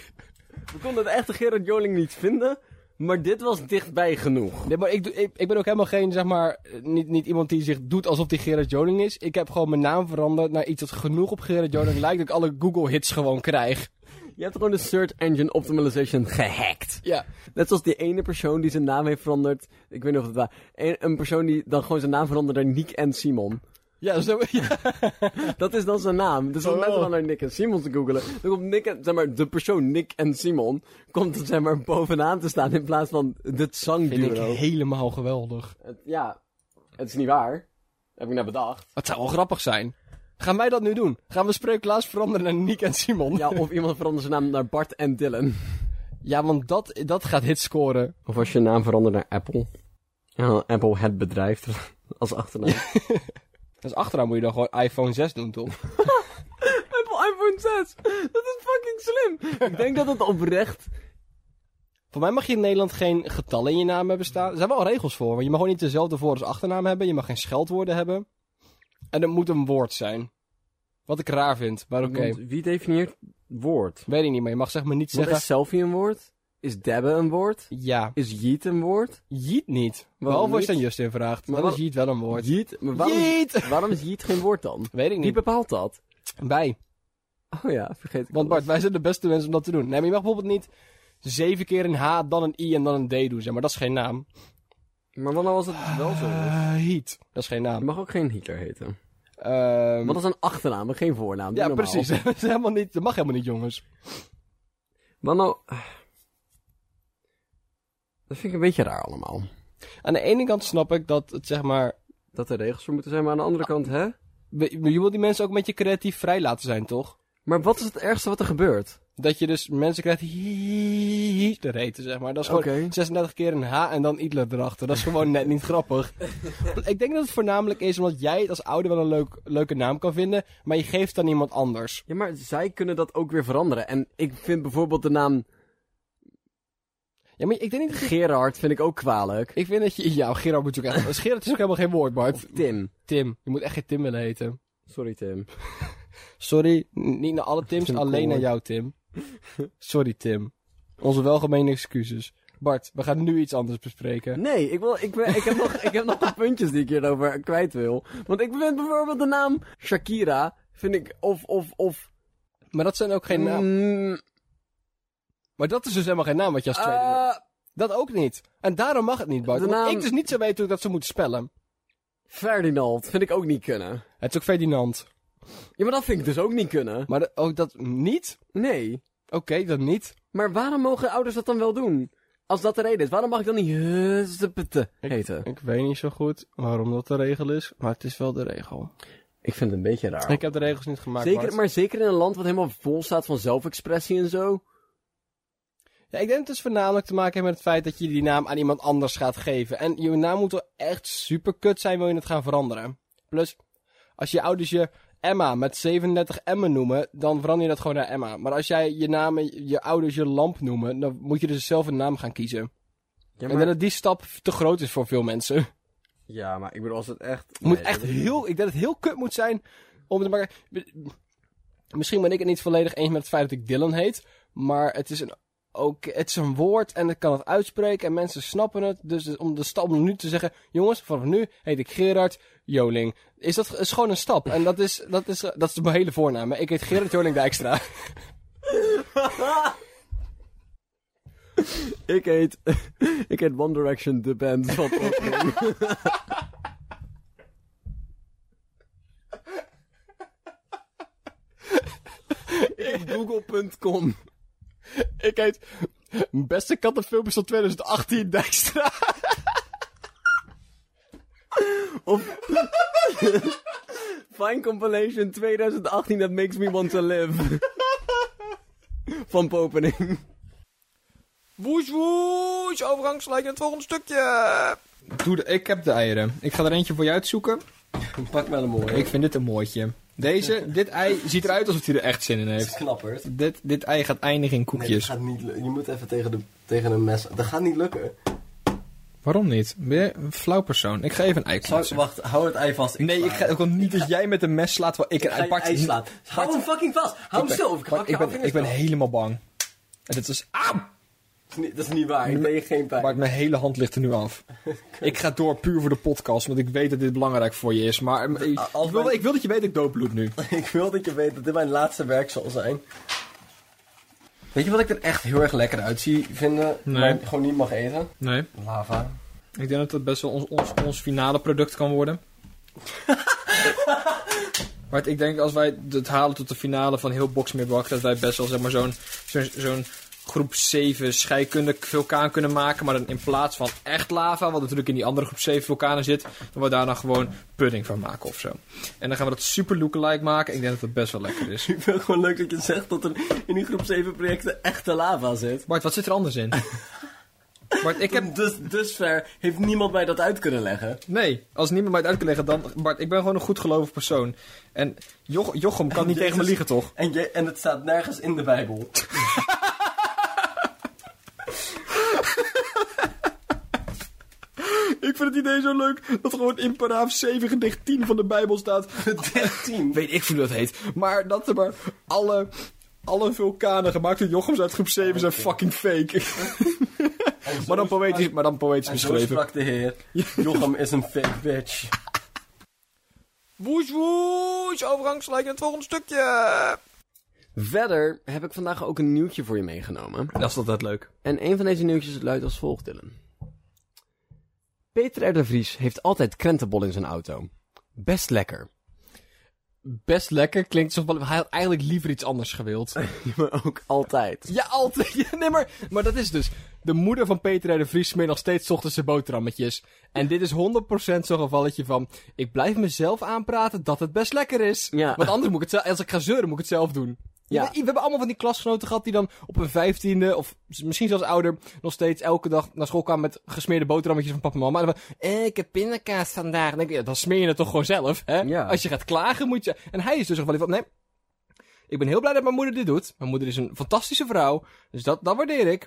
[SPEAKER 3] We konden de echte Gerard Joling niet vinden, maar dit was dichtbij genoeg.
[SPEAKER 2] Nee, maar ik, ik, ik ben ook helemaal geen, zeg maar, niet, niet iemand die zich doet alsof hij Gerard Joling is. Ik heb gewoon mijn naam veranderd naar iets dat genoeg op Gerard Joling lijkt, dat ik alle Google-hits gewoon krijg.
[SPEAKER 3] Je hebt gewoon de Search Engine Optimization gehackt.
[SPEAKER 2] Ja.
[SPEAKER 3] Net zoals die ene persoon die zijn naam heeft veranderd. Ik weet niet of het waar. Een, een persoon die dan gewoon zijn naam verandert naar Nick en Simon.
[SPEAKER 2] Ja, zo, ja.
[SPEAKER 3] Dat is dan zijn naam. Dus als
[SPEAKER 2] Oh.
[SPEAKER 3] mensen dan naar Nick en Simon te googelen, dan komt Nick en, zeg maar, de persoon Nick en Simon, komt er zeg maar bovenaan te staan in plaats van het
[SPEAKER 2] Vind ik
[SPEAKER 3] zangduo.
[SPEAKER 2] helemaal geweldig.
[SPEAKER 3] Het- Ja, het is niet waar. Heb ik net bedacht.
[SPEAKER 2] Het zou wel grappig zijn. Gaan wij dat nu doen? Gaan we Spreeklaas veranderen naar Nick en Simon?
[SPEAKER 3] Ja, of iemand verandert zijn naam naar Bart en Dylan.
[SPEAKER 2] Ja, want dat, dat gaat hits scoren.
[SPEAKER 3] Of als je naam verandert naar Apple. Ja, dan Apple het bedrijf als achternaam.
[SPEAKER 2] Dus achteraan moet je dan gewoon iPhone 6 doen, toch?
[SPEAKER 3] Apple iPhone 6. Dat is fucking slim. Ik denk dat het oprecht...
[SPEAKER 2] Voor mij mag je in Nederland geen getallen in je naam hebben staan. Er zijn wel regels voor, want je mag gewoon niet dezelfde voor- als achternaam hebben. Je mag geen scheldwoorden hebben. En het moet een woord zijn. Wat ik raar vind, maar oké.
[SPEAKER 3] Wie definieert woord?
[SPEAKER 2] Weet ik niet, maar je mag zeg maar niet
[SPEAKER 3] Wat
[SPEAKER 2] zeggen...
[SPEAKER 3] is selfie een woord? Is dabben een woord?
[SPEAKER 2] Ja,
[SPEAKER 3] Is yeet een woord?
[SPEAKER 2] yeet niet.
[SPEAKER 3] Waarom
[SPEAKER 2] Behalve als je aan Justin vraagt.
[SPEAKER 3] Maar
[SPEAKER 2] Dan
[SPEAKER 3] wat-
[SPEAKER 2] is yeet wel een woord.
[SPEAKER 3] Maar waarom, waarom is yeet geen woord dan?
[SPEAKER 2] Weet ik
[SPEAKER 3] Wie
[SPEAKER 2] niet.
[SPEAKER 3] bepaalt dat?
[SPEAKER 2] Wij.
[SPEAKER 3] Oh ja, vergeet ik
[SPEAKER 2] Want. Bart, wij zijn de beste mensen om dat te doen. Nee, maar je mag bijvoorbeeld niet zeven keer een H, dan een I en dan een D doen, zeg maar. Dat is geen naam.
[SPEAKER 3] Maar wat nou als het wel zo is?
[SPEAKER 2] Eh, heat. Dat is geen
[SPEAKER 3] Je
[SPEAKER 2] naam.
[SPEAKER 3] mag ook geen Hitler heten.
[SPEAKER 2] Ehm,
[SPEAKER 3] Wat is een achternaam, en geen voornaam? Doe
[SPEAKER 2] ja,
[SPEAKER 3] normaal.
[SPEAKER 2] precies. dat, is helemaal niet, dat mag helemaal niet, jongens.
[SPEAKER 3] Wat nou... Dat vind ik een beetje raar allemaal.
[SPEAKER 2] Aan de ene kant snap ik dat het, zeg maar...
[SPEAKER 3] Dat er regels voor moeten zijn, maar aan de andere kant, hè?
[SPEAKER 2] Je je wil die mensen ook een beetje creatief vrij laten zijn, toch?
[SPEAKER 3] Maar wat is het ergste wat er gebeurt?
[SPEAKER 2] Dat je dus mensen krijgt die Hitler heten, zeg maar. Dat is gewoon
[SPEAKER 3] Oké.
[SPEAKER 2] 36 keer een H en dan Hitler erachter. Dat is gewoon net niet grappig. ik denk dat het voornamelijk is omdat jij het als ouder wel een leuk, leuke naam kan vinden, maar je geeft het aan iemand anders.
[SPEAKER 3] Ja, maar zij kunnen dat ook weer veranderen. En ik vind bijvoorbeeld de naam
[SPEAKER 2] Ja, maar ik denk niet dat.
[SPEAKER 3] Gerard vind ik ook kwalijk.
[SPEAKER 2] Ik vind dat je... Ja, Gerard moet je ook echt... Gerard is ook helemaal geen woord, Bart.
[SPEAKER 3] Tim.
[SPEAKER 2] Tim. Je moet echt geen Tim willen heten.
[SPEAKER 3] Sorry, Tim.
[SPEAKER 2] Sorry, niet naar alle Tims, alleen naar jou, Tim. Sorry, Tim. Onze welgemeende excuses. Bart, we gaan nu iets anders bespreken.
[SPEAKER 3] Nee, ik, wil, ik, ben, ik, heb nog, ik heb nog de puntjes die ik hierover kwijt wil. Want ik vind bijvoorbeeld de naam Shakira, vind ik, of, of, of...
[SPEAKER 2] Maar dat zijn ook geen naam. Maar dat is dus helemaal geen naam wat je als tweede...
[SPEAKER 3] eh,
[SPEAKER 2] Dat ook niet. En daarom mag het niet, Bart.
[SPEAKER 3] Naam-
[SPEAKER 2] ik dus niet zo weet hoe ik dat ze moeten spellen.
[SPEAKER 3] Ferdinand vind ik ook niet kunnen.
[SPEAKER 2] Het is ook Ferdinand.
[SPEAKER 3] Ja, maar dat vind ik dus ook niet kunnen.
[SPEAKER 2] Maar de- ook dat niet?
[SPEAKER 3] Nee.
[SPEAKER 2] Oké, dat niet.
[SPEAKER 3] Maar waarom mogen ouders dat dan wel doen? Als dat de reden is, waarom mag ik dan niet Huzzepete heten?
[SPEAKER 2] Ik weet niet zo goed waarom dat de regel is, maar het is wel de regel.
[SPEAKER 3] Ik vind het een beetje raar.
[SPEAKER 2] Ik heb de regels niet gemaakt,
[SPEAKER 3] Zeker,
[SPEAKER 2] Bart.
[SPEAKER 3] maar zeker in een land wat helemaal vol staat van zelfexpressie en zo.
[SPEAKER 2] Ja, ik denk dat het dus voornamelijk te maken heeft met het feit dat je die naam aan iemand anders gaat geven. En je naam moet wel echt super kut zijn, wil je het gaan veranderen. Plus, als je ouders je Emma met 37 M'en noemen, dan verander je dat gewoon naar Emma. Maar als jij je naam, je ouders je lamp noemen, dan moet je dus zelf een naam gaan kiezen.
[SPEAKER 3] Ja,
[SPEAKER 2] Ik denk dat die stap te groot is voor veel mensen.
[SPEAKER 3] ja, maar ik bedoel, als het echt...
[SPEAKER 2] Moet
[SPEAKER 3] Nee,
[SPEAKER 2] echt heel, ik denk dat het heel kut moet zijn om te maken. Misschien ben ik het niet volledig eens met het feit dat ik Dylan heet, maar het is een, ook, het is een woord en ik kan het uitspreken en mensen snappen het. Dus om de stap om nu te zeggen, jongens, vanaf nu heet ik Gerard Joling. Is dat is gewoon een stap en dat is, dat is, dat is mijn hele voornaam. Ik heet Gerard Joling Dijkstra.
[SPEAKER 3] Ik heet... ik heet One Direction The Band van. Google.com
[SPEAKER 2] ik heet Beste Kattenfilmpjes van 2018 Dijkstra.
[SPEAKER 3] Fine Compilation 2018 That Makes Me Want To Live. Van Popening.
[SPEAKER 6] Woes woes, het volgende stukje. Doe de, ik heb de eieren. Ik ga er eentje voor je uitzoeken.
[SPEAKER 3] Pak wel een mooie.
[SPEAKER 6] Ik vind dit een mooitje.
[SPEAKER 2] Deze, dit ei ziet eruit alsof hij er echt zin in
[SPEAKER 3] Het is
[SPEAKER 2] heeft.
[SPEAKER 3] knapperd.
[SPEAKER 2] Dit, dit ei gaat eindigen in
[SPEAKER 3] Nee, dat
[SPEAKER 2] koekjes.
[SPEAKER 3] gaat niet lukken. Je moet even tegen, de, tegen een mes... Dat gaat niet lukken.
[SPEAKER 2] Waarom niet? Ben je een flauw persoon? Ik ga even een ei
[SPEAKER 3] Zou,
[SPEAKER 2] klatsen.
[SPEAKER 3] wacht, hou het ei vast.
[SPEAKER 2] Nee, ik ga ook niet dat jij met een mes slaat waar ik
[SPEAKER 3] Ik
[SPEAKER 2] een ei pak.
[SPEAKER 3] ei slaan. Hou hem fucking vast. Hou
[SPEAKER 2] Ik
[SPEAKER 3] hem stil. Ik,
[SPEAKER 2] ik, ben, ik ben helemaal bang. En dit is... Auw!
[SPEAKER 3] Dat is niet- Dat is niet waar. Ik ben je geen pijn.
[SPEAKER 2] Maar mijn hele hand ligt er nu af. ik ga door puur voor de podcast, want ik weet dat dit belangrijk voor je is. Maar eh, ik,
[SPEAKER 3] als
[SPEAKER 2] ik wil,
[SPEAKER 3] mijn-
[SPEAKER 2] ik wil dat je weet dat ik doodbloed nu.
[SPEAKER 3] ik wil dat je weet dat dit mijn laatste werk zal zijn. Weet je wat ik er echt heel erg lekker uitzie vinden?
[SPEAKER 2] Nee.
[SPEAKER 3] Maar gewoon niet mag eten?
[SPEAKER 2] Nee.
[SPEAKER 3] Lava.
[SPEAKER 2] Ik denk dat het best wel ons, ons, ons finale product kan worden. maar ik denk als wij het halen tot de finale van heel Boxmeerbak, dat wij best wel zeg maar zo'n zo'n zo'n groep 7 scheikunde vulkaan kunnen maken. Maar dan in plaats van echt lava, wat natuurlijk in die andere groep 7 vulkanen zit, dat we daar dan gewoon pudding van maken of zo. En dan gaan we dat super lookalike maken. Ik denk dat het best wel lekker is.
[SPEAKER 3] Ik vind het gewoon leuk dat je zegt dat er in die groep 7 projecten echte lava zit.
[SPEAKER 2] Bart, wat zit er anders in? Bart, ik heb...
[SPEAKER 3] Dus, dusver heeft niemand mij dat uit kunnen leggen.
[SPEAKER 2] Nee, als niemand mij het uit kan leggen, dan... Bart, ik ben gewoon een goedgelovig persoon. En Jo- Jochem kan niet tegen me liegen, toch?
[SPEAKER 3] En, je, en het staat nergens in de Bijbel.
[SPEAKER 2] Ik vind het idee zo leuk dat gewoon in paragraaf 7 gedicht 10 van de Bijbel staat.
[SPEAKER 3] 13.
[SPEAKER 2] Weet ik hoe dat heet. Maar dat er maar alle, alle vulkanen gemaakt door Jochems uit groep 7 zijn fucking fake. maar, dan poëtisch, maar dan poëtisch
[SPEAKER 3] En zo
[SPEAKER 2] beschreven.
[SPEAKER 3] sprak de heer. Jochem is een fake bitch.
[SPEAKER 2] Woes woes, overgangsgelijk in het volgende stukje.
[SPEAKER 3] Verder heb ik vandaag ook een nieuwtje voor je meegenomen.
[SPEAKER 2] Dat is altijd leuk.
[SPEAKER 3] En een van deze nieuwtjes luidt als volgt, Dylan. Peter R. de Vries heeft altijd krentenbol in zijn auto. Best lekker.
[SPEAKER 2] Best lekker klinkt alsof hij had eigenlijk liever iets anders gewild.
[SPEAKER 3] Maar ook altijd.
[SPEAKER 2] Ja, altijd. Ja, nee, maar, maar dat is dus. De moeder van Peter R. de Vries smeert nog steeds 's ochtends zijn boterhammetjes. En dit is 100% zo'n gevalletje van... Ik blijf mezelf aanpraten dat het best lekker is.
[SPEAKER 3] Ja.
[SPEAKER 2] Want anders moet ik het zelf... Als ik ga zeuren, moet ik het zelf doen.
[SPEAKER 3] Ja.
[SPEAKER 2] We, we hebben allemaal van die klasgenoten gehad die dan op hun vijftiende... Of misschien zelfs ouder... Nog steeds elke dag naar school kwamen met gesmeerde boterhammetjes van papa en mama. En dan van... Eh, ik heb pindakaas vandaag. Dan denk ik, ja, dan smeer je het toch gewoon zelf, hè?
[SPEAKER 3] Ja.
[SPEAKER 2] Als je gaat klagen, moet je... En hij is dus gewoon van... Nee, ik ben heel blij dat mijn moeder dit doet. Mijn moeder is een fantastische vrouw. Dus dat, dat waardeer ik.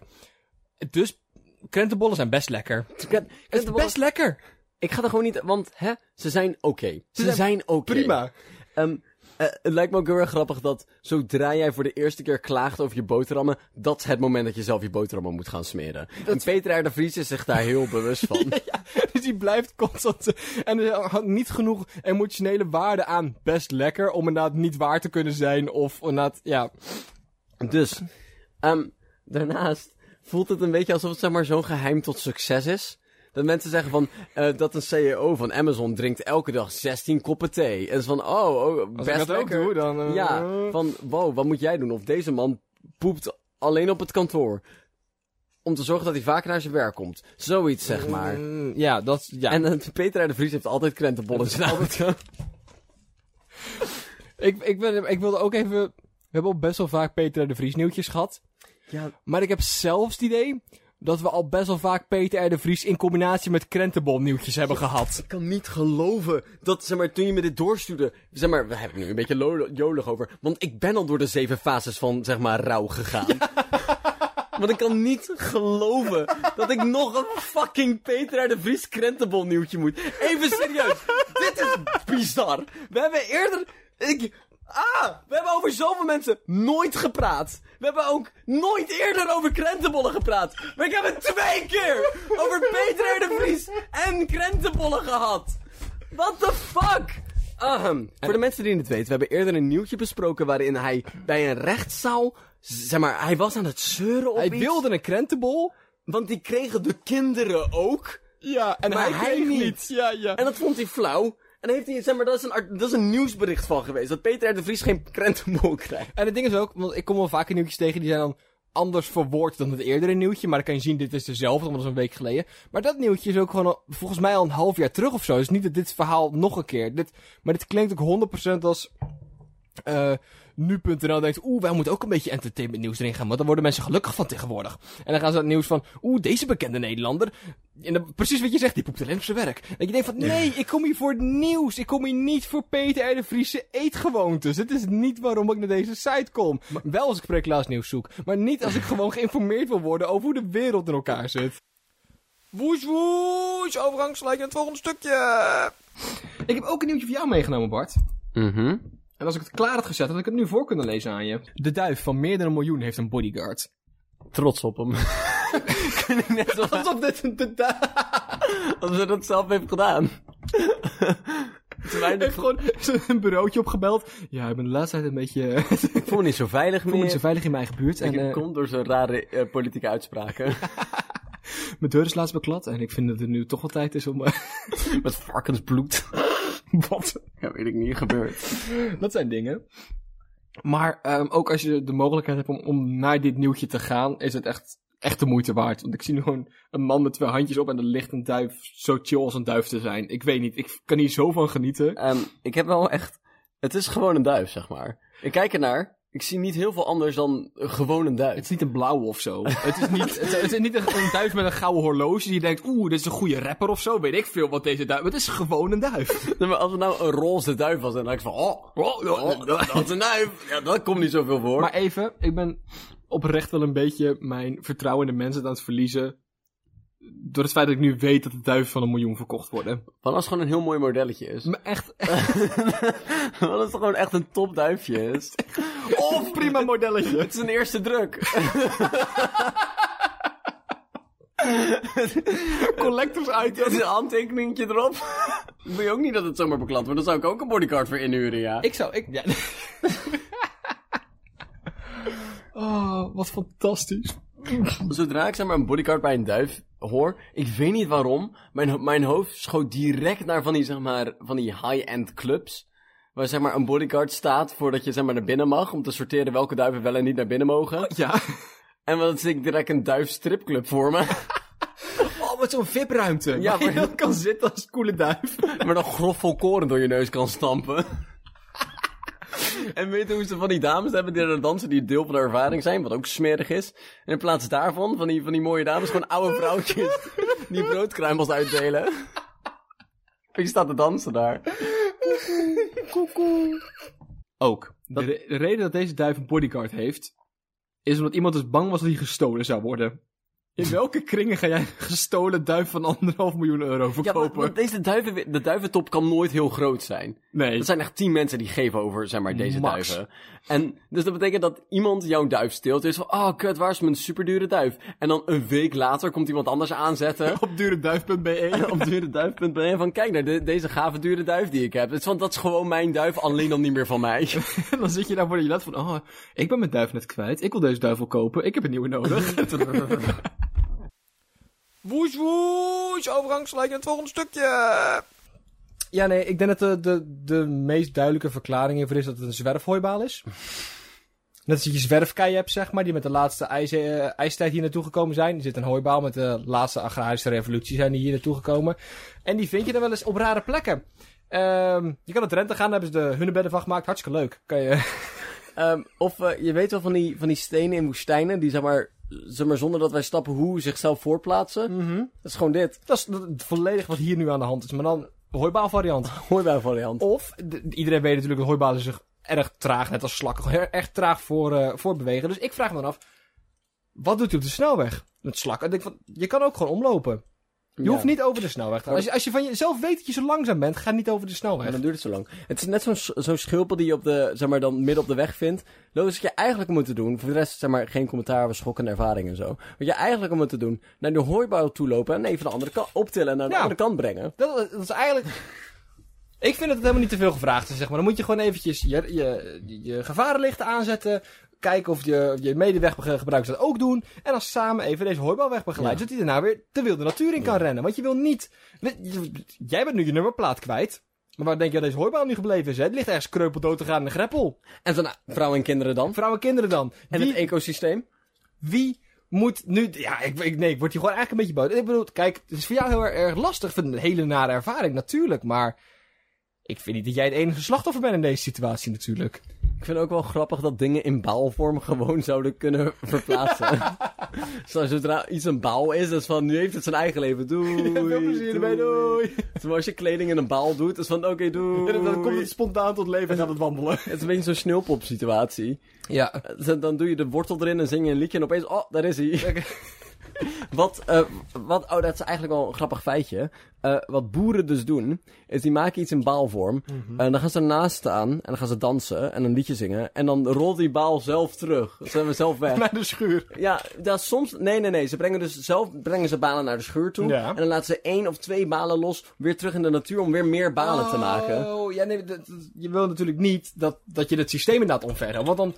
[SPEAKER 2] Dus krentenbollen zijn best lekker. Het is best lekker.
[SPEAKER 3] Ik ga er gewoon niet... Want, hè, ze zijn oké. Ze,
[SPEAKER 2] zijn
[SPEAKER 3] zijn oké.
[SPEAKER 2] Prima.
[SPEAKER 3] Ehm, eh, het lijkt me ook heel erg grappig dat zodra jij voor de eerste keer klaagt over je boterhammen, dat is het moment dat je zelf je boterhammen moet gaan smeren. En Peter R. de Vries is zich daar heel bewust van.
[SPEAKER 2] Ja, dus die blijft constant. En er hangt niet genoeg emotionele waarde aan best lekker. Om inderdaad niet waar te kunnen zijn. Of inderdaad, ja.
[SPEAKER 3] Dus, ehm, daarnaast voelt het een beetje alsof het zeg maar zo'n geheim tot succes is. Dat mensen zeggen van, eh, dat een CEO van Amazon drinkt elke dag 16 koppen thee. En is van, oh, oh
[SPEAKER 2] Als
[SPEAKER 3] best
[SPEAKER 2] ik dat ook doe, dan. eh,
[SPEAKER 3] Ja, van wow, wat moet jij doen? Of deze man poept alleen op het kantoor. Om te zorgen dat hij vaker naar zijn werk komt. Zoiets, zeg maar.
[SPEAKER 2] mm, ja, dat. Ja.
[SPEAKER 3] En eh, Peter de Vries heeft altijd krentenbollen in auto.
[SPEAKER 2] ik, ik, ben, ik wilde ook even. We hebben al best wel vaak Peter de Vries nieuwtjes gehad.
[SPEAKER 3] Ja,
[SPEAKER 2] Maar ik heb zelfs het idee dat we al best wel vaak Peter R. de Vries in combinatie met krentenbol nieuwtjes hebben gehad.
[SPEAKER 3] ik kan niet geloven dat, zeg maar, toen je me dit doorstuurde... Zeg maar, we hebben nu een beetje jolig over. Want ik ben al door de zeven fases van, zeg maar, rouw gegaan. Want ik kan niet geloven dat ik nog een fucking Peter R. de Vries krentenbol nieuwtje moet. Even serieus. Dit is bizar. We hebben eerder... Ik, ah, we hebben over zoveel mensen nooit gepraat. We hebben ook nooit eerder over krentenbollen gepraat. Maar ik heb het twee keer over Peter R. de Vries en krentenbollen gehad. What the fuck? Ahem. Voor de mensen die het weten, we hebben eerder een nieuwtje besproken waarin hij bij een rechtszaal, zeg maar, hij was aan het zeuren op
[SPEAKER 2] Hij
[SPEAKER 3] iets.
[SPEAKER 2] wilde een krentenbol.
[SPEAKER 3] Want die kregen de kinderen ook.
[SPEAKER 2] Ja, en
[SPEAKER 3] Maar
[SPEAKER 2] hij,
[SPEAKER 3] hij
[SPEAKER 2] kreeg
[SPEAKER 3] niet.
[SPEAKER 2] niet. Ja, ja.
[SPEAKER 3] En dat vond hij flauw. En heeft hij, zeg maar, dat is, een, dat is een nieuwsbericht van geweest. Dat Peter R. de Vries geen krentenbol krijgt.
[SPEAKER 2] En het ding is ook, want ik kom wel vaker nieuwtjes tegen die zijn dan anders verwoord dan het eerdere nieuwtje. Maar dan kan je zien, dit is dezelfde, want dat een week geleden. Maar dat nieuwtje is ook gewoon volgens mij al een half jaar terug of zo. Dus niet dat dit verhaal nog een keer. Dit, maar dit klinkt ook 100% als... eh nu.nl denkt, oeh, wij moeten ook een beetje entertainment nieuws erin gaan, want dan worden mensen gelukkig van tegenwoordig. En dan gaan ze het nieuws van, oeh, deze bekende Nederlander. En dan, precies wat je zegt, die poept alleen op zijn werk. En je denkt van, nee, ik kom hier voor het nieuws. Ik kom hier niet voor Peter R. de Vriese eetgewoontes. Het is niet waarom ik naar deze site kom. Wel als ik spreeklaas nieuws zoek, maar niet als ik gewoon geïnformeerd wil worden over hoe de wereld in elkaar zit. Woes woes, overgangsgelijk naar het volgende stukje. Ik heb ook een nieuwtje voor jou meegenomen, Bart.
[SPEAKER 3] Mhm.
[SPEAKER 2] En als ik het klaar had gezet, had ik het nu voor kunnen lezen aan je. De duif van meer dan een miljoen heeft een bodyguard.
[SPEAKER 3] Trots op hem. Net alsof,
[SPEAKER 2] Alsof dit een de duif...
[SPEAKER 3] alsof hij dat zelf heeft gedaan.
[SPEAKER 2] Hij heeft gewoon een bureautje opgebeld. Ja, ik ben de laatste tijd een beetje... ik
[SPEAKER 3] Ik voel me niet zo veilig
[SPEAKER 2] voel me
[SPEAKER 3] meer.
[SPEAKER 2] niet zo veilig in mijn eigen buurt. En
[SPEAKER 3] En,
[SPEAKER 2] eh,
[SPEAKER 3] komt door zijn rare eh, politieke uitspraken.
[SPEAKER 2] mijn deur is laatst beklad. En ik vind dat het nu toch wel tijd is om... eh,
[SPEAKER 3] Met varkensbloed.
[SPEAKER 2] wat?
[SPEAKER 3] Ja, weet ik niet, gebeurd.
[SPEAKER 2] Dat zijn dingen. Maar ehm, ook als je de mogelijkheid hebt om, om naar dit nieuwtje te gaan, is het echt, echt de moeite waard. Want ik zie nu gewoon een man met twee handjes op en er ligt een duif zo chill als een duif te zijn. Ik weet niet, ik kan hier zo van genieten.
[SPEAKER 3] Ehm, ik heb wel echt... Het is gewoon een duif, zeg maar. Ik kijk ernaar. Ik zie niet heel veel anders dan een gewoon een duif.
[SPEAKER 2] Het is niet een blauwe of zo. het is niet, het, het is niet een, een duif met een gouden horloge die denkt, oeh, dit is een goede rapper of zo. Weet ik veel wat deze duif... Het is gewoon een duif.
[SPEAKER 3] Nee, maar als het nou een roze duif was, dan dacht ik van... Oh, oh, oh, dat is een duif. Ja, dat komt niet zoveel voor.
[SPEAKER 2] Maar even, ik ben oprecht wel een beetje mijn vertrouwen in de mensen aan het verliezen. Door het feit dat ik nu weet dat de duiven van een miljoen verkocht worden.
[SPEAKER 3] Wat als het gewoon een heel mooi modelletje is?
[SPEAKER 2] Maar echt,
[SPEAKER 3] Wat als het gewoon echt een topduifje is?
[SPEAKER 2] Of prima modelletje.
[SPEAKER 3] Het is een eerste druk.
[SPEAKER 2] Collectors
[SPEAKER 3] Het is een handtekeningetje erop. Wil je ook niet dat het zomaar beklad wordt? Dan zou ik ook een bodyguard voor inhuren, ja.
[SPEAKER 2] Ik zou, ik, ja. oh, wat fantastisch.
[SPEAKER 3] Zodra ik zeg maar een bodyguard bij een duif hoor, ik weet niet waarom, mijn, mijn hoofd schoot direct naar van die, zeg maar, van die high-end clubs. Waar zeg maar een bodyguard staat voordat je zeg maar naar binnen mag, om te sorteren welke duiven wel en niet naar binnen mogen.
[SPEAKER 2] Ja.
[SPEAKER 3] En dan zie ik direct een duifstripclub voor me.
[SPEAKER 2] Oh, met zo'n VIP-ruimte.
[SPEAKER 3] Ja,
[SPEAKER 2] waar je dan kan zitten als coole duif.
[SPEAKER 3] maar dan grof volkoren door je neus kan stampen. En weet je hoe ze van die dames hebben die er dansen die deel van de ervaring zijn, wat ook smerig is. En in plaats daarvan, van die, van die mooie dames, gewoon oude vrouwtjes die broodkruimels uitdelen. Wie staat te dansen daar?
[SPEAKER 2] Ook. De, re- de reden dat deze duif een bodyguard heeft, is omdat iemand dus bang was dat hij gestolen zou worden. In welke kringen ga jij een gestolen duif van anderhalf miljoen euro
[SPEAKER 3] Ja,
[SPEAKER 2] verkopen?
[SPEAKER 3] maar deze duiven, de duiventop kan nooit heel groot zijn.
[SPEAKER 2] nee.
[SPEAKER 3] Er zijn echt tien mensen die geven over, zeg maar, deze
[SPEAKER 2] Max.
[SPEAKER 3] duiven. En dus dat betekent dat iemand jouw duif steelt. Dus van, oh kut, waar is mijn superdure duif? En dan een week later komt iemand anders aanzetten.
[SPEAKER 2] Op dureduif.be.
[SPEAKER 3] op dureduif.be van, kijk naar de- deze gave dure duif die ik heb. Is van, dat is gewoon mijn duif, alleen dan niet meer van mij.
[SPEAKER 2] En dan zit je daar voor je lat van, oh, ik ben mijn duif net kwijt. Ik wil deze duif wel kopen. Ik heb een nieuwe nodig. Woes woes, overgangsgelijk naar het volgende stukje. Ja, nee, ik denk dat de, de, de meest duidelijke verklaring hiervoor is dat het een zwerfhooibaal is. Net als je zwerfkei hebt, zeg maar, die met de laatste ijs, eh, ijstijd hier naartoe gekomen zijn. Er zit een hooibaal met de laatste agrarische revolutie zijn die hier naartoe gekomen. En die vind je dan wel eens op rare plekken. Ehm, je kan naar Drenthe gaan, daar hebben ze de hunnebedden van gemaakt. Hartstikke leuk. Kan je...
[SPEAKER 3] Ehm, of eh, je weet wel van die, van die stenen in woestijnen, die zeg maar, zeg maar zonder dat wij stappen hoe zichzelf voortplaatsen. Dat is gewoon dit.
[SPEAKER 2] Dat is volledig wat hier nu aan de hand is, maar dan hooibaal variant.
[SPEAKER 3] Hooibaal variant.
[SPEAKER 2] Of, de- iedereen weet natuurlijk dat hooibalen zich erg traag, net als slakken, heel erg traag voor, eh voortbewegen. Dus ik vraag me dan af, wat doet hij op de snelweg met slakken? Ik denk van, je kan ook gewoon omlopen. Je
[SPEAKER 3] Ja.
[SPEAKER 2] hoeft niet over de snelweg te gaan. Als je, als je van jezelf weet dat je zo langzaam bent, ga niet over de snelweg.
[SPEAKER 3] dan duurt het zo lang. Het is net zo'n zo'n schilpel die je op de, zeg maar, dan midden op de weg vindt. Dat is wat je eigenlijk moet doen. Voor de rest, zeg maar, geen commentaar over schokkende ervaring en zo. Wat je eigenlijk moet doen, naar de hooibouw toe lopen en even de andere kant optillen en naar de
[SPEAKER 2] Ja.
[SPEAKER 3] andere kant brengen.
[SPEAKER 2] Dat, dat is eigenlijk... Ik vind dat het helemaal niet te veel gevraagd is, zeg maar. Dan moet je gewoon eventjes je, je, je gevarenlichten aanzetten. Kijken of je, je medeweggebruikers dat ook doen. En dan samen even deze hooibouwweg begeleiden.
[SPEAKER 3] Ja.
[SPEAKER 2] Zodat hij daarna weer de wilde natuur in kan rennen. Want je wil niet... Jij bent nu je nummerplaat kwijt. Maar waar denk je dat deze hooibouw nu gebleven is? Hè? Die ligt ergens kreupel dood te gaan in de greppel.
[SPEAKER 3] En dan vrouwen en kinderen dan.
[SPEAKER 2] Vrouwen en kinderen dan.
[SPEAKER 3] En
[SPEAKER 2] Wie-
[SPEAKER 3] het ecosysteem.
[SPEAKER 2] wie moet nu... Ja, ik, ik, nee, ik word hier gewoon eigenlijk een beetje boos. Ik bedoel, kijk, het is voor jou heel erg, erg lastig. Ik vind het een hele nare ervaring, natuurlijk. Maar ik vind niet dat jij het enige slachtoffer bent in deze situatie, natuurlijk.
[SPEAKER 3] Ik vind ook wel grappig dat dingen in baalvorm gewoon zouden kunnen verplaatsen. Zo, zodra iets een baal is, dat is van, nu heeft het zijn eigen leven. Doei.
[SPEAKER 2] Veel plezier ermee, doei.
[SPEAKER 3] Terwijl als je kleding in een baal doet, is van, oké, doei.
[SPEAKER 2] En dan komt het spontaan tot leven en gaat het wandelen.
[SPEAKER 3] Het is een beetje zo'n sneeuwpop situatie.
[SPEAKER 2] Ja.
[SPEAKER 3] Dan dan doe je de wortel erin en zing je een liedje en opeens, oh, daar is hij. wat, eh, wat, oh, dat is eigenlijk wel een grappig feitje. Eh, wat boeren dus doen, is die maken iets in baalvorm. En dan gaan ze ernaast staan en dan gaan ze dansen en een liedje zingen. En dan rolt die baal zelf terug. Ze zijn we zelf weg.
[SPEAKER 2] Naar de schuur.
[SPEAKER 3] Ja, dat soms. Nee, nee, nee. Ze brengen dus zelf brengen ze balen naar de schuur toe.
[SPEAKER 2] Ja.
[SPEAKER 3] En dan laten ze één of twee balen los. Weer terug in de natuur om weer meer balen te maken.
[SPEAKER 2] Oh, ja, nee, dat- dat- je wil natuurlijk niet dat, dat je het systeem inderdaad omvergt. Want dan,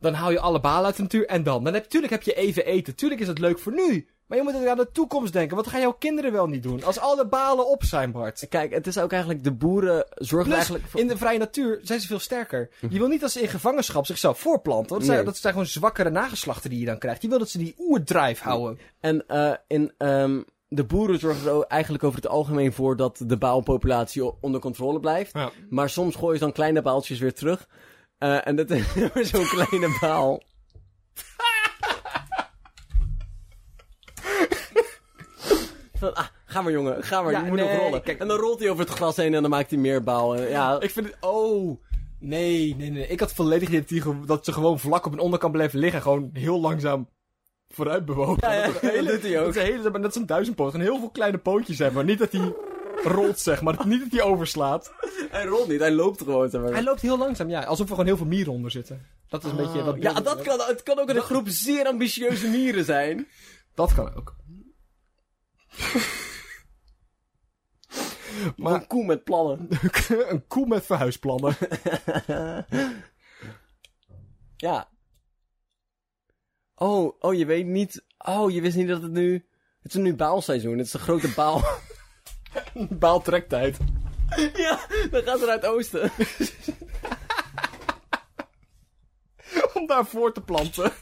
[SPEAKER 2] dan haal je alle balen uit de natuur en dan. dan heb, tuurlijk heb je even eten. Tuurlijk is het leuk voor nu. Maar je moet ook aan de toekomst denken. Wat gaan jouw kinderen wel niet doen? Als alle balen op zijn, Bart.
[SPEAKER 3] Kijk, het is ook eigenlijk de boeren zorgen
[SPEAKER 2] Plus,
[SPEAKER 3] eigenlijk voor.
[SPEAKER 2] in de vrije natuur zijn ze veel sterker. Je wil niet dat ze in gevangenschap zichzelf voorplanten. Want dat, zijn,
[SPEAKER 3] Nee.
[SPEAKER 2] dat zijn gewoon zwakkere nageslachten die je dan krijgt. Je wil dat ze die oerdrijf houden.
[SPEAKER 3] En eh, in, ehm, de boeren zorgen er eigenlijk over het algemeen voor dat de baalpopulatie onder controle blijft.
[SPEAKER 2] Ja.
[SPEAKER 3] Maar soms gooien ze dan kleine baaltjes weer terug. Eh, en dat is zo'n kleine baal. Van, ah, ga maar jongen, ga maar,
[SPEAKER 2] Ja,
[SPEAKER 3] je moet nog
[SPEAKER 2] nee,
[SPEAKER 3] rollen.
[SPEAKER 2] kijk-
[SPEAKER 3] en dan rolt hij over het gras heen en dan maakt hij meer baal. En ja,
[SPEAKER 2] Ik vind het... Oh... Nee, nee, nee. Ik had volledig het idee dat ze gewoon vlak op een onderkant blijven liggen. en Gewoon heel langzaam vooruit bewogen.
[SPEAKER 3] Ja, ja,
[SPEAKER 2] dat, een hele,
[SPEAKER 3] dat doet hij ook.
[SPEAKER 2] Dat, is een hele, zo'n duizendpoot. En heel veel kleine pootjes hebben. Maar niet dat hij rolt, zeg maar. Niet dat hij overslaat.
[SPEAKER 3] hij rolt niet, hij loopt gewoon. Zeg maar.
[SPEAKER 2] Hij loopt heel langzaam, ja. Alsof er gewoon heel veel mieren onder zitten. Dat is een beetje...
[SPEAKER 3] Oh, ja, dat kan, het kan ook een groep zeer ambitieuze mieren zijn.
[SPEAKER 2] Dat kan ook.
[SPEAKER 3] Maar een koe met plannen.
[SPEAKER 2] een koe met verhuisplannen.
[SPEAKER 3] Ja. Oh, oh, je weet niet. Oh, je wist niet dat het nu. Het is nu baalseizoen. Het is de grote baal.
[SPEAKER 2] Baaltrektijd.
[SPEAKER 3] ja, dan gaat het uit het oosten.
[SPEAKER 2] Om daar voor te planten.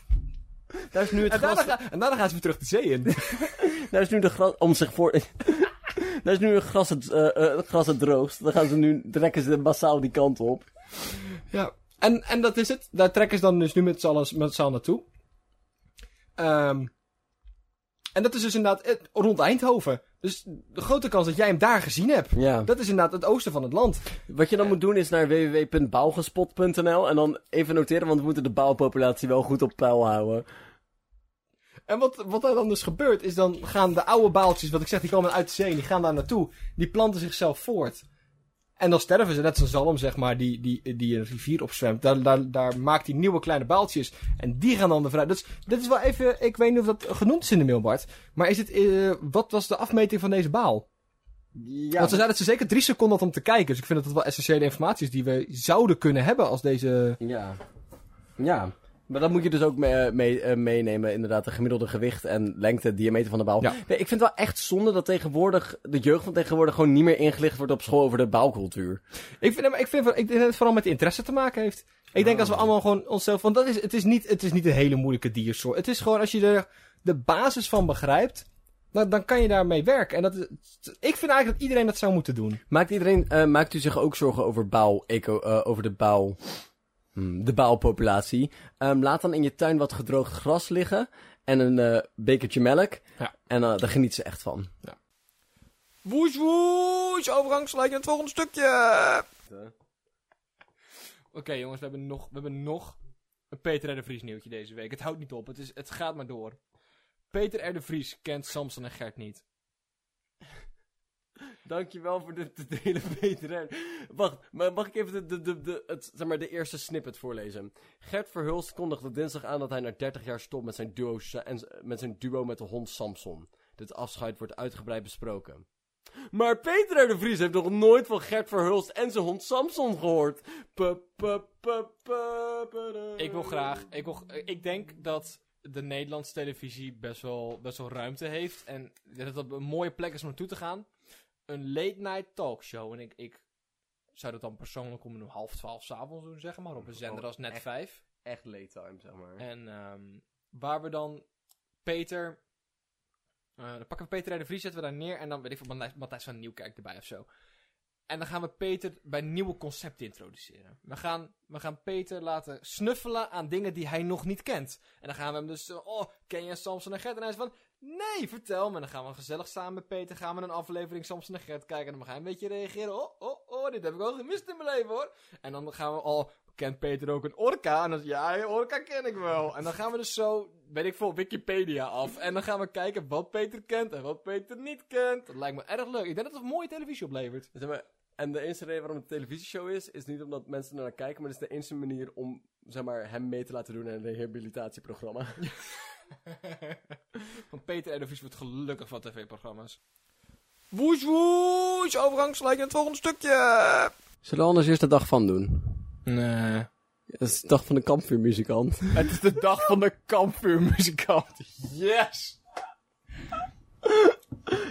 [SPEAKER 3] Daar is nu het
[SPEAKER 2] En daarna,
[SPEAKER 3] gras.
[SPEAKER 2] ga- en daarna gaan ze weer terug de zee in.
[SPEAKER 3] Daar is nu de gras. Om zich voor. Daar is nu het gras het, eh, eh, het gras het droogst. Dan gaan ze nu. Trekken ze massaal die kant op.
[SPEAKER 2] Ja, en, en dat is het. Daar trekken ze dan dus nu met z'n allen, met z'n naartoe. Ehm, en dat is dus inderdaad eh, rond Eindhoven. Dus de grote kans dat jij hem daar gezien hebt.
[SPEAKER 3] Ja.
[SPEAKER 2] Dat is inderdaad het oosten van het land.
[SPEAKER 3] Wat je dan moet doen is naar www.bouwgespot.nl en dan even noteren, want we moeten de bouwpopulatie wel goed op peil houden.
[SPEAKER 2] En wat, wat er dan dus gebeurt, is dan gaan de oude baaltjes, wat ik zeg, die komen uit de zee, en die gaan daar naartoe. Die planten zichzelf voort. En dan sterven ze, net een zalm, zeg maar, die, die, die een rivier opzwemt. Daar, daar, daar maakt hij nieuwe kleine baaltjes. En die gaan dan vrij. Dus dit is wel even, ik weet niet of dat genoemd is in de mail, Bart. Maar is het, eh, wat was de afmeting van deze baal?
[SPEAKER 3] Ja,
[SPEAKER 2] Want ze zeiden dat ze zeker drie seconden had om te kijken. Dus ik vind dat het wel essentiële informatie is die we zouden kunnen hebben als deze...
[SPEAKER 3] Ja. Ja. Maar dat moet je dus ook mee, mee, eh, meenemen, inderdaad, de gemiddelde gewicht en lengte, diameter van de bouw.
[SPEAKER 2] Ja.
[SPEAKER 3] Nee, ik vind het wel echt zonde dat tegenwoordig, de jeugd van tegenwoordig gewoon niet meer ingelicht wordt op school over de bouwcultuur.
[SPEAKER 2] Ik vind, maar ik vind, ik denk dat het vooral met de interesse te maken heeft. Ik denk als we allemaal gewoon onszelf... Want dat is, het, is niet, het is niet een hele moeilijke diersoort. Het is gewoon als je er de basis van begrijpt... Dan, dan kan je daarmee werken. En dat is, ik vind eigenlijk dat iedereen dat zou moeten doen.
[SPEAKER 3] Maakt iedereen, eh, maakt u zich ook zorgen over bouw, eco, eh, over de bouw, de bouwpopulatie? Ehm, laat dan in je tuin wat gedroogd gras liggen en een eh, bekertje melk.
[SPEAKER 2] Ja.
[SPEAKER 3] En eh, daar genieten ze echt van.
[SPEAKER 2] Woes woes, overgangsgelijk naar het volgende stukje. Oké jongens, we hebben, nog, we hebben nog een Peter R. de Vries nieuwtje deze week. Het houdt niet op, het, is, het gaat maar door. Peter R. de Vries kent Samson en Gert niet.
[SPEAKER 3] Dankjewel voor dit te delen, Peter. Wacht, mag ik even de, de, de, de, het, zeg maar, de eerste snippet voorlezen? Gert Verhulst kondigde dinsdag aan dat hij na 30 jaar stopt met zijn duo, en, met zijn duo met de hond Samson. Dit afscheid wordt uitgebreid besproken. Maar Peter de Vries heeft nog nooit van Gert Verhulst en zijn hond Samson gehoord.
[SPEAKER 2] Ik wil graag, ik, wil, ik denk dat de Nederlandse televisie best wel, best wel ruimte heeft. En dat het een mooie plek is om naartoe te gaan. Een late night talkshow. En ik, ik zou dat dan persoonlijk om een half twaalf s'avonds doen, zeg maar. Op een zender als Net
[SPEAKER 3] echt.
[SPEAKER 2] 5.
[SPEAKER 3] Echt late time, zeg maar.
[SPEAKER 2] En ehm, waar we dan Peter... eh, dan pakken we Peter de Vries, zetten we daar neer. En dan weet ik veel, Matthijs- van Nieuwkerk erbij of zo. En dan gaan we Peter bij nieuwe concepten introduceren. We gaan, we gaan Peter laten snuffelen aan dingen die hij nog niet kent. En dan gaan we hem dus, oh, ken je Samson en Gert? En hij is van, nee, vertel me. Dan gaan we gezellig samen met Peter, gaan we een aflevering Samson en Gert kijken. En dan ga je een beetje reageren. Oh, oh, oh, dit heb ik al gemist in mijn leven hoor. En dan gaan we, oh, kent Peter ook een orka? En dan ja, orka ken ik wel. En dan gaan we dus zo, weet ik veel, Wikipedia af. En dan gaan we kijken wat Peter kent en wat Peter niet kent. Dat lijkt me erg leuk. Ik denk dat het een mooie televisie oplevert.
[SPEAKER 3] Zeg maar, en de enige reden waarom het een televisieshow is, is niet omdat mensen naar kijken, maar het is de enige manier om zeg maar, hem mee te laten doen in een rehabilitatieprogramma.
[SPEAKER 2] Van Peter Vries wordt gelukkig van tv-programma's. Woes woes, overgangslijk in het volgende stukje.
[SPEAKER 3] Zullen we anders eerst de dag van doen?
[SPEAKER 2] Nee.
[SPEAKER 3] Het is de dag van de kampvuurmuzikant.
[SPEAKER 2] Het is de dag van de kampvuurmuzikant. Yes!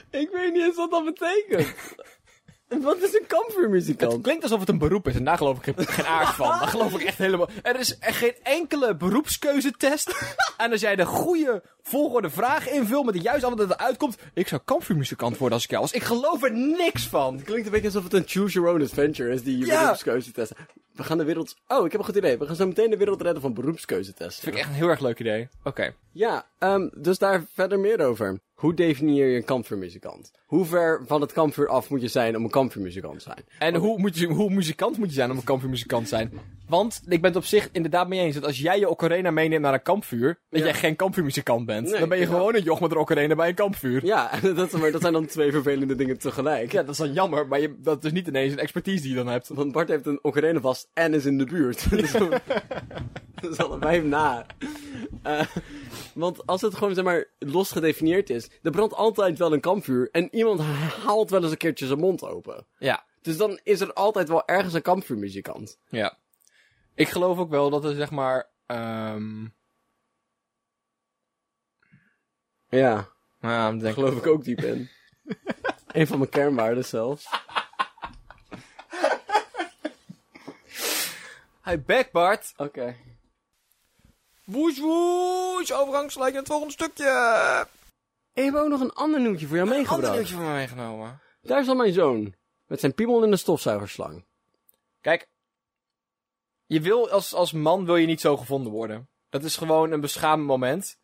[SPEAKER 3] Ik weet niet eens wat dat betekent. Wat is een kampvuurmuzikant?
[SPEAKER 2] Het klinkt alsof het een beroep is en daar geloof ik geen- geen aard van. Daar geloof ik echt helemaal... Er is echt geen enkele beroepskeuzetest. en als jij de goede volgorde vraag invult met de juiste antwoord dat eruit komt... Ik zou kampvuurmuzikant worden als ik jou was. Ik geloof er niks van.
[SPEAKER 3] Het klinkt een beetje alsof het een choose your own adventure is, die
[SPEAKER 2] Ja.
[SPEAKER 3] beroepskeuzetesten. We gaan de wereld... Oh, ik heb een goed idee. We gaan zo meteen de wereld redden van beroepskeuzetesten.
[SPEAKER 2] Vind ik echt een heel erg leuk idee. Oké.
[SPEAKER 3] Ja, ehm, dus daar verder meer over. Hoe definieer je een kampvuurmuzikant? Hoe ver van het kampvuur af moet je zijn om een kampvuurmuzikant te zijn?
[SPEAKER 2] En hoe, moet je, hoe muzikant moet je zijn om een kampvuurmuzikant te zijn? Want ik ben het op zich inderdaad mee eens dat als jij je ocarina meeneemt naar een kampvuur, dat
[SPEAKER 3] Ja.
[SPEAKER 2] jij geen kampvuurmuzikant bent.
[SPEAKER 3] Nee,
[SPEAKER 2] dan ben je gewoon een joch met een ocarina bij een kampvuur.
[SPEAKER 3] Ja, dat, maar dat zijn dan twee vervelende dingen tegelijk.
[SPEAKER 2] Ja, dat is dan jammer, maar je, dat is niet ineens een expertise die je dan hebt.
[SPEAKER 3] Want Bart heeft een ocarina vast en is in de buurt. Dus dat is allebei na. Eh, want als het gewoon, zeg maar, los gedefinieerd is... Er brandt altijd wel een kampvuur en iemand haalt wel eens een keertje zijn mond open.
[SPEAKER 2] Ja.
[SPEAKER 3] Dus dan is er altijd wel ergens een kampvuurmuzikant.
[SPEAKER 2] Ja. Ik geloof ook wel dat er zeg maar, ehm
[SPEAKER 3] Ja,
[SPEAKER 2] ja, ik
[SPEAKER 3] geloof ik ook diep in. een van mijn kernwaarden zelfs.
[SPEAKER 2] Hij back Bart.
[SPEAKER 3] Oké.
[SPEAKER 2] Woes woes, overgangsgelijk in het volgende stukje.
[SPEAKER 3] Ik heb ook nog een ander nieuwtje voor jou
[SPEAKER 2] Ander
[SPEAKER 3] meegebracht.
[SPEAKER 2] nieuwtje van mij meegenomen.
[SPEAKER 3] Daar is al mijn zoon. Met zijn piemel in de stofzuigerslang.
[SPEAKER 2] Kijk, je wil als, als man wil je niet zo gevonden worden. Dat is gewoon een beschamend moment.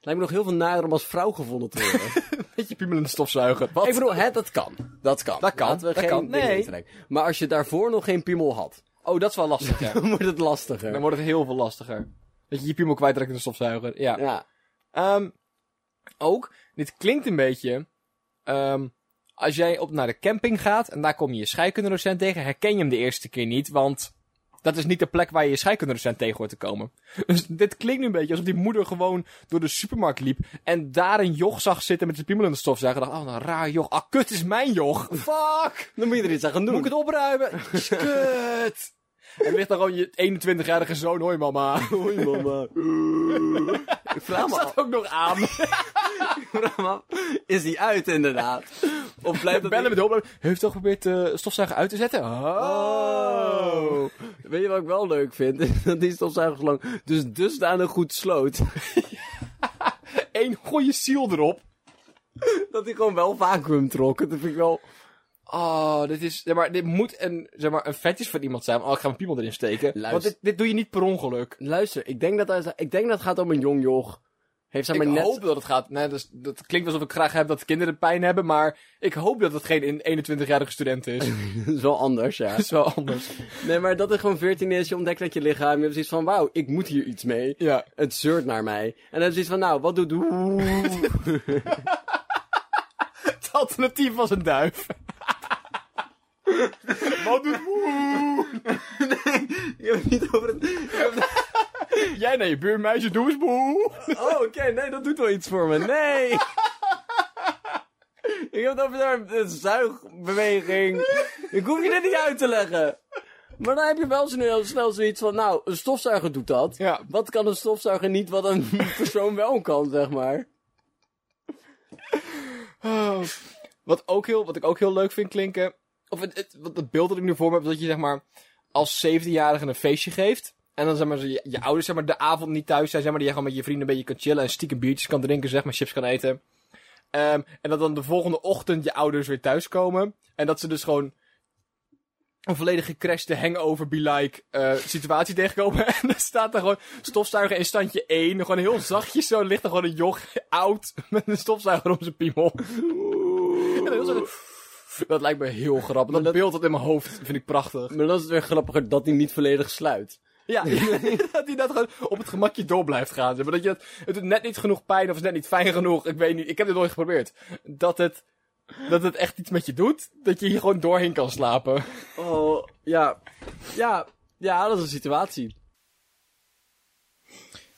[SPEAKER 3] Lijkt me nog heel veel nader om als vrouw gevonden te worden.
[SPEAKER 2] Beetje piemel in de stofzuiger. Wat?
[SPEAKER 3] Ik bedoel, hè, dat kan. Dat kan.
[SPEAKER 2] Dat kan,
[SPEAKER 3] Laten we
[SPEAKER 2] dat
[SPEAKER 3] geen
[SPEAKER 2] kan. Nee.
[SPEAKER 3] Maar als je daarvoor nog geen piemel had,
[SPEAKER 2] Oh, dat is wel lastig, ja.
[SPEAKER 3] dan wordt het lastiger.
[SPEAKER 2] Dan wordt het heel veel lastiger. Dat je je piemel kwijtraakt in de stofzuiger. Ja.
[SPEAKER 3] Ja.
[SPEAKER 2] Ehm, ook, dit klinkt een beetje... ehm, als jij op naar de camping gaat en daar kom je je scheikundedocent tegen, herken je hem de eerste keer niet, want dat is niet de plek waar je je scheikundedocent tegen hoort te komen. Dus dit klinkt nu een beetje alsof die moeder gewoon door de supermarkt liep en daar een joch zag zitten met zijn piemel in de stofzuiger. Dacht, oh, een raar joch. Ah, kut is mijn joch. Fuck!
[SPEAKER 3] Dan moet je er iets aan gaan doen.
[SPEAKER 2] Moet ik het opruimen? Kut! En ligt dan gewoon je 21-jarige zoon, hoi mama.
[SPEAKER 3] Hoi, mama. ik vraag me af,
[SPEAKER 2] Staat ook nog aan.
[SPEAKER 3] is die uit inderdaad? Of blijft dat...
[SPEAKER 2] Bellen met de hulp. Heeft toch geprobeerd de stofzuiger uit te zetten?
[SPEAKER 3] Oh. Weet je wat ik wel leuk vind? Dat die stofzuigerslang dus dusdanig goed sloot,
[SPEAKER 2] Eén goede ziel erop.
[SPEAKER 3] dat hij gewoon wel vacuüm trok. Dat vind ik wel...
[SPEAKER 2] Oh, dit is, zeg maar, dit moet een, zeg maar, een fetish van iemand zijn. Oh, ik ga mijn piemel erin steken.
[SPEAKER 3] Luister.
[SPEAKER 2] Want dit, dit doe je niet per ongeluk.
[SPEAKER 3] Luister, ik denk dat, hij, ik denk dat het gaat om een jong joch. Heeft zeg maar
[SPEAKER 2] ik
[SPEAKER 3] net...
[SPEAKER 2] hoop dat het gaat. Nee, dat, is- dat klinkt alsof ik graag heb dat kinderen pijn hebben, maar ik hoop dat het geen 21-jarige student is.
[SPEAKER 3] Dat is wel anders, ja.
[SPEAKER 2] dat is wel anders.
[SPEAKER 3] Nee, maar dat is gewoon 14 is, je ontdekt dat je lichaam, je hebt zoiets van, wauw, ik moet hier iets mee.
[SPEAKER 2] Ja.
[SPEAKER 3] Het zeurt naar mij. En dan je zoiets van, nou, wat doet...
[SPEAKER 2] Het alternatief was een duif. Wat doet
[SPEAKER 3] Je hebt het niet over het...
[SPEAKER 2] Jij naar je buurmeisje, doe eens boe.
[SPEAKER 3] Oh, oké, nee, dat doet wel iets voor me. Nee! ik heb het over daar een zuigbeweging. Ik hoef je dit niet uit te leggen. Maar dan heb je wel snel, snel zoiets van, nou, een stofzuiger doet dat.
[SPEAKER 2] Ja.
[SPEAKER 3] Wat kan een stofzuiger niet wat een persoon wel kan, zeg maar?
[SPEAKER 2] Oh. Wat, ook heel, wat ik ook heel leuk vind klinken. Of het, het, het beeld dat ik nu voor me heb, dat je zeg maar als 17-jarige een feestje geeft. En dan zeg maar, je, je ouders zeg maar, de avond niet thuis zijn, zeg maar, die je gewoon met je vrienden een beetje kan chillen en stiekem biertjes kan drinken, zeg maar, chips kan eten. Ehm, en dat dan de volgende ochtend je ouders weer thuiskomen. En dat ze dus gewoon
[SPEAKER 7] een volledig gecrashte hangover be like eh, situatie tegenkomen. En dan staat er gewoon stofzuiger in standje 1. Gewoon heel zachtjes zo ligt er gewoon een joch oud met een stofzuiger om zijn piemel. En dan heel zo- dat lijkt me heel grappig. Dat,
[SPEAKER 3] dat-
[SPEAKER 7] beeld dat in mijn hoofd vind ik prachtig.
[SPEAKER 3] Maar dan is het weer grappiger dat hij niet volledig sluit.
[SPEAKER 7] Ja, dat hij dat gewoon op het gemakje door blijft gaan. Maar dat je het, het doet net niet genoeg pijn of is net niet fijn genoeg. Ik weet niet, ik heb dit nooit geprobeerd. Dat het, dat het echt iets met je doet. Dat je hier gewoon doorheen kan slapen.
[SPEAKER 3] Oh, ja. Ja, ja, dat is een situatie.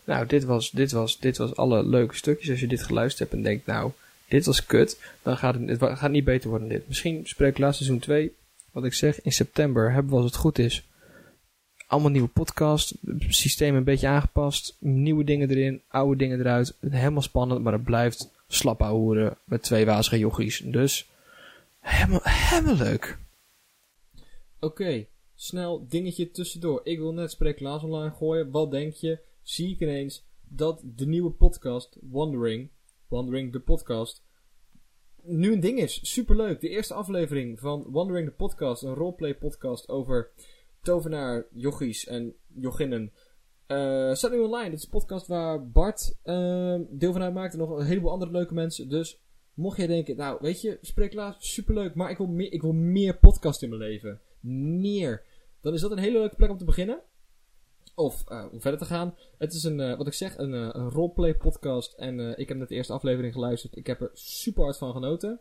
[SPEAKER 2] Nou, dit was, dit, was, dit was alle leuke stukjes. Als je dit geluisterd hebt en denkt, nou, dit was kut, dan gaat het, het gaat niet beter worden dit. Misschien spreek ik laatst seizoen 2, wat ik zeg, in september hebben we als het goed is. Allemaal nieuwe podcast, systeem een beetje aangepast, nieuwe dingen erin, oude dingen eruit. Helemaal spannend, maar het blijft slap hoeren met twee wazige jochies. Dus, helemaal, helemaal leuk. Oké, snel dingetje tussendoor. Ik wil net Spreek Klaas online gooien. Wat denk je? Zie ik ineens dat de nieuwe podcast, Wandering, Wandering de podcast, nu een ding is. Superleuk. De eerste aflevering van Wandering the Podcast, een roleplay podcast over tovenaar, jochies en jochinnen. Eh staat nu online. Dit is een podcast waar Bart eh, deel van uitmaakt en nog een heleboel andere leuke mensen. Dus mocht jij denken, nou weet je, Spreeklaas, superleuk, maar ik wil, meer, ik wil meer podcast in mijn leven. Meer. Dan is dat een hele leuke plek om te beginnen. Of eh, om verder te gaan. Het is een, eh, wat ik zeg, een, eh, een roleplay podcast. En ik heb net de eerste aflevering geluisterd. Ik heb er super hard van genoten.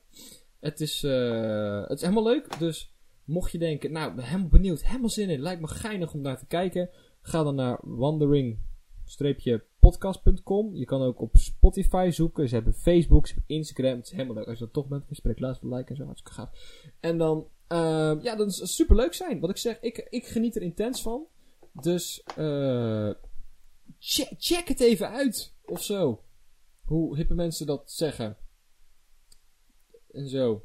[SPEAKER 2] Het is, het is helemaal leuk. Dus mocht je denken, nou, ben helemaal benieuwd, helemaal zin in. Lijkt me geinig om naar te kijken. Ga dan naar wandering-podcast.com. Je kan ook op Spotify zoeken. Ze hebben Facebook, ze hebben Instagram. Het is helemaal leuk. Als je dat toch bent, spreek laatst like en zo. Hartstikke gaaf. En dan, ja, dat is super leuk zijn. Wat ik zeg, ik, ik geniet er intens van. Dus, eh check, check het even uit. Of zo. Hoe hippe mensen dat zeggen. En zo.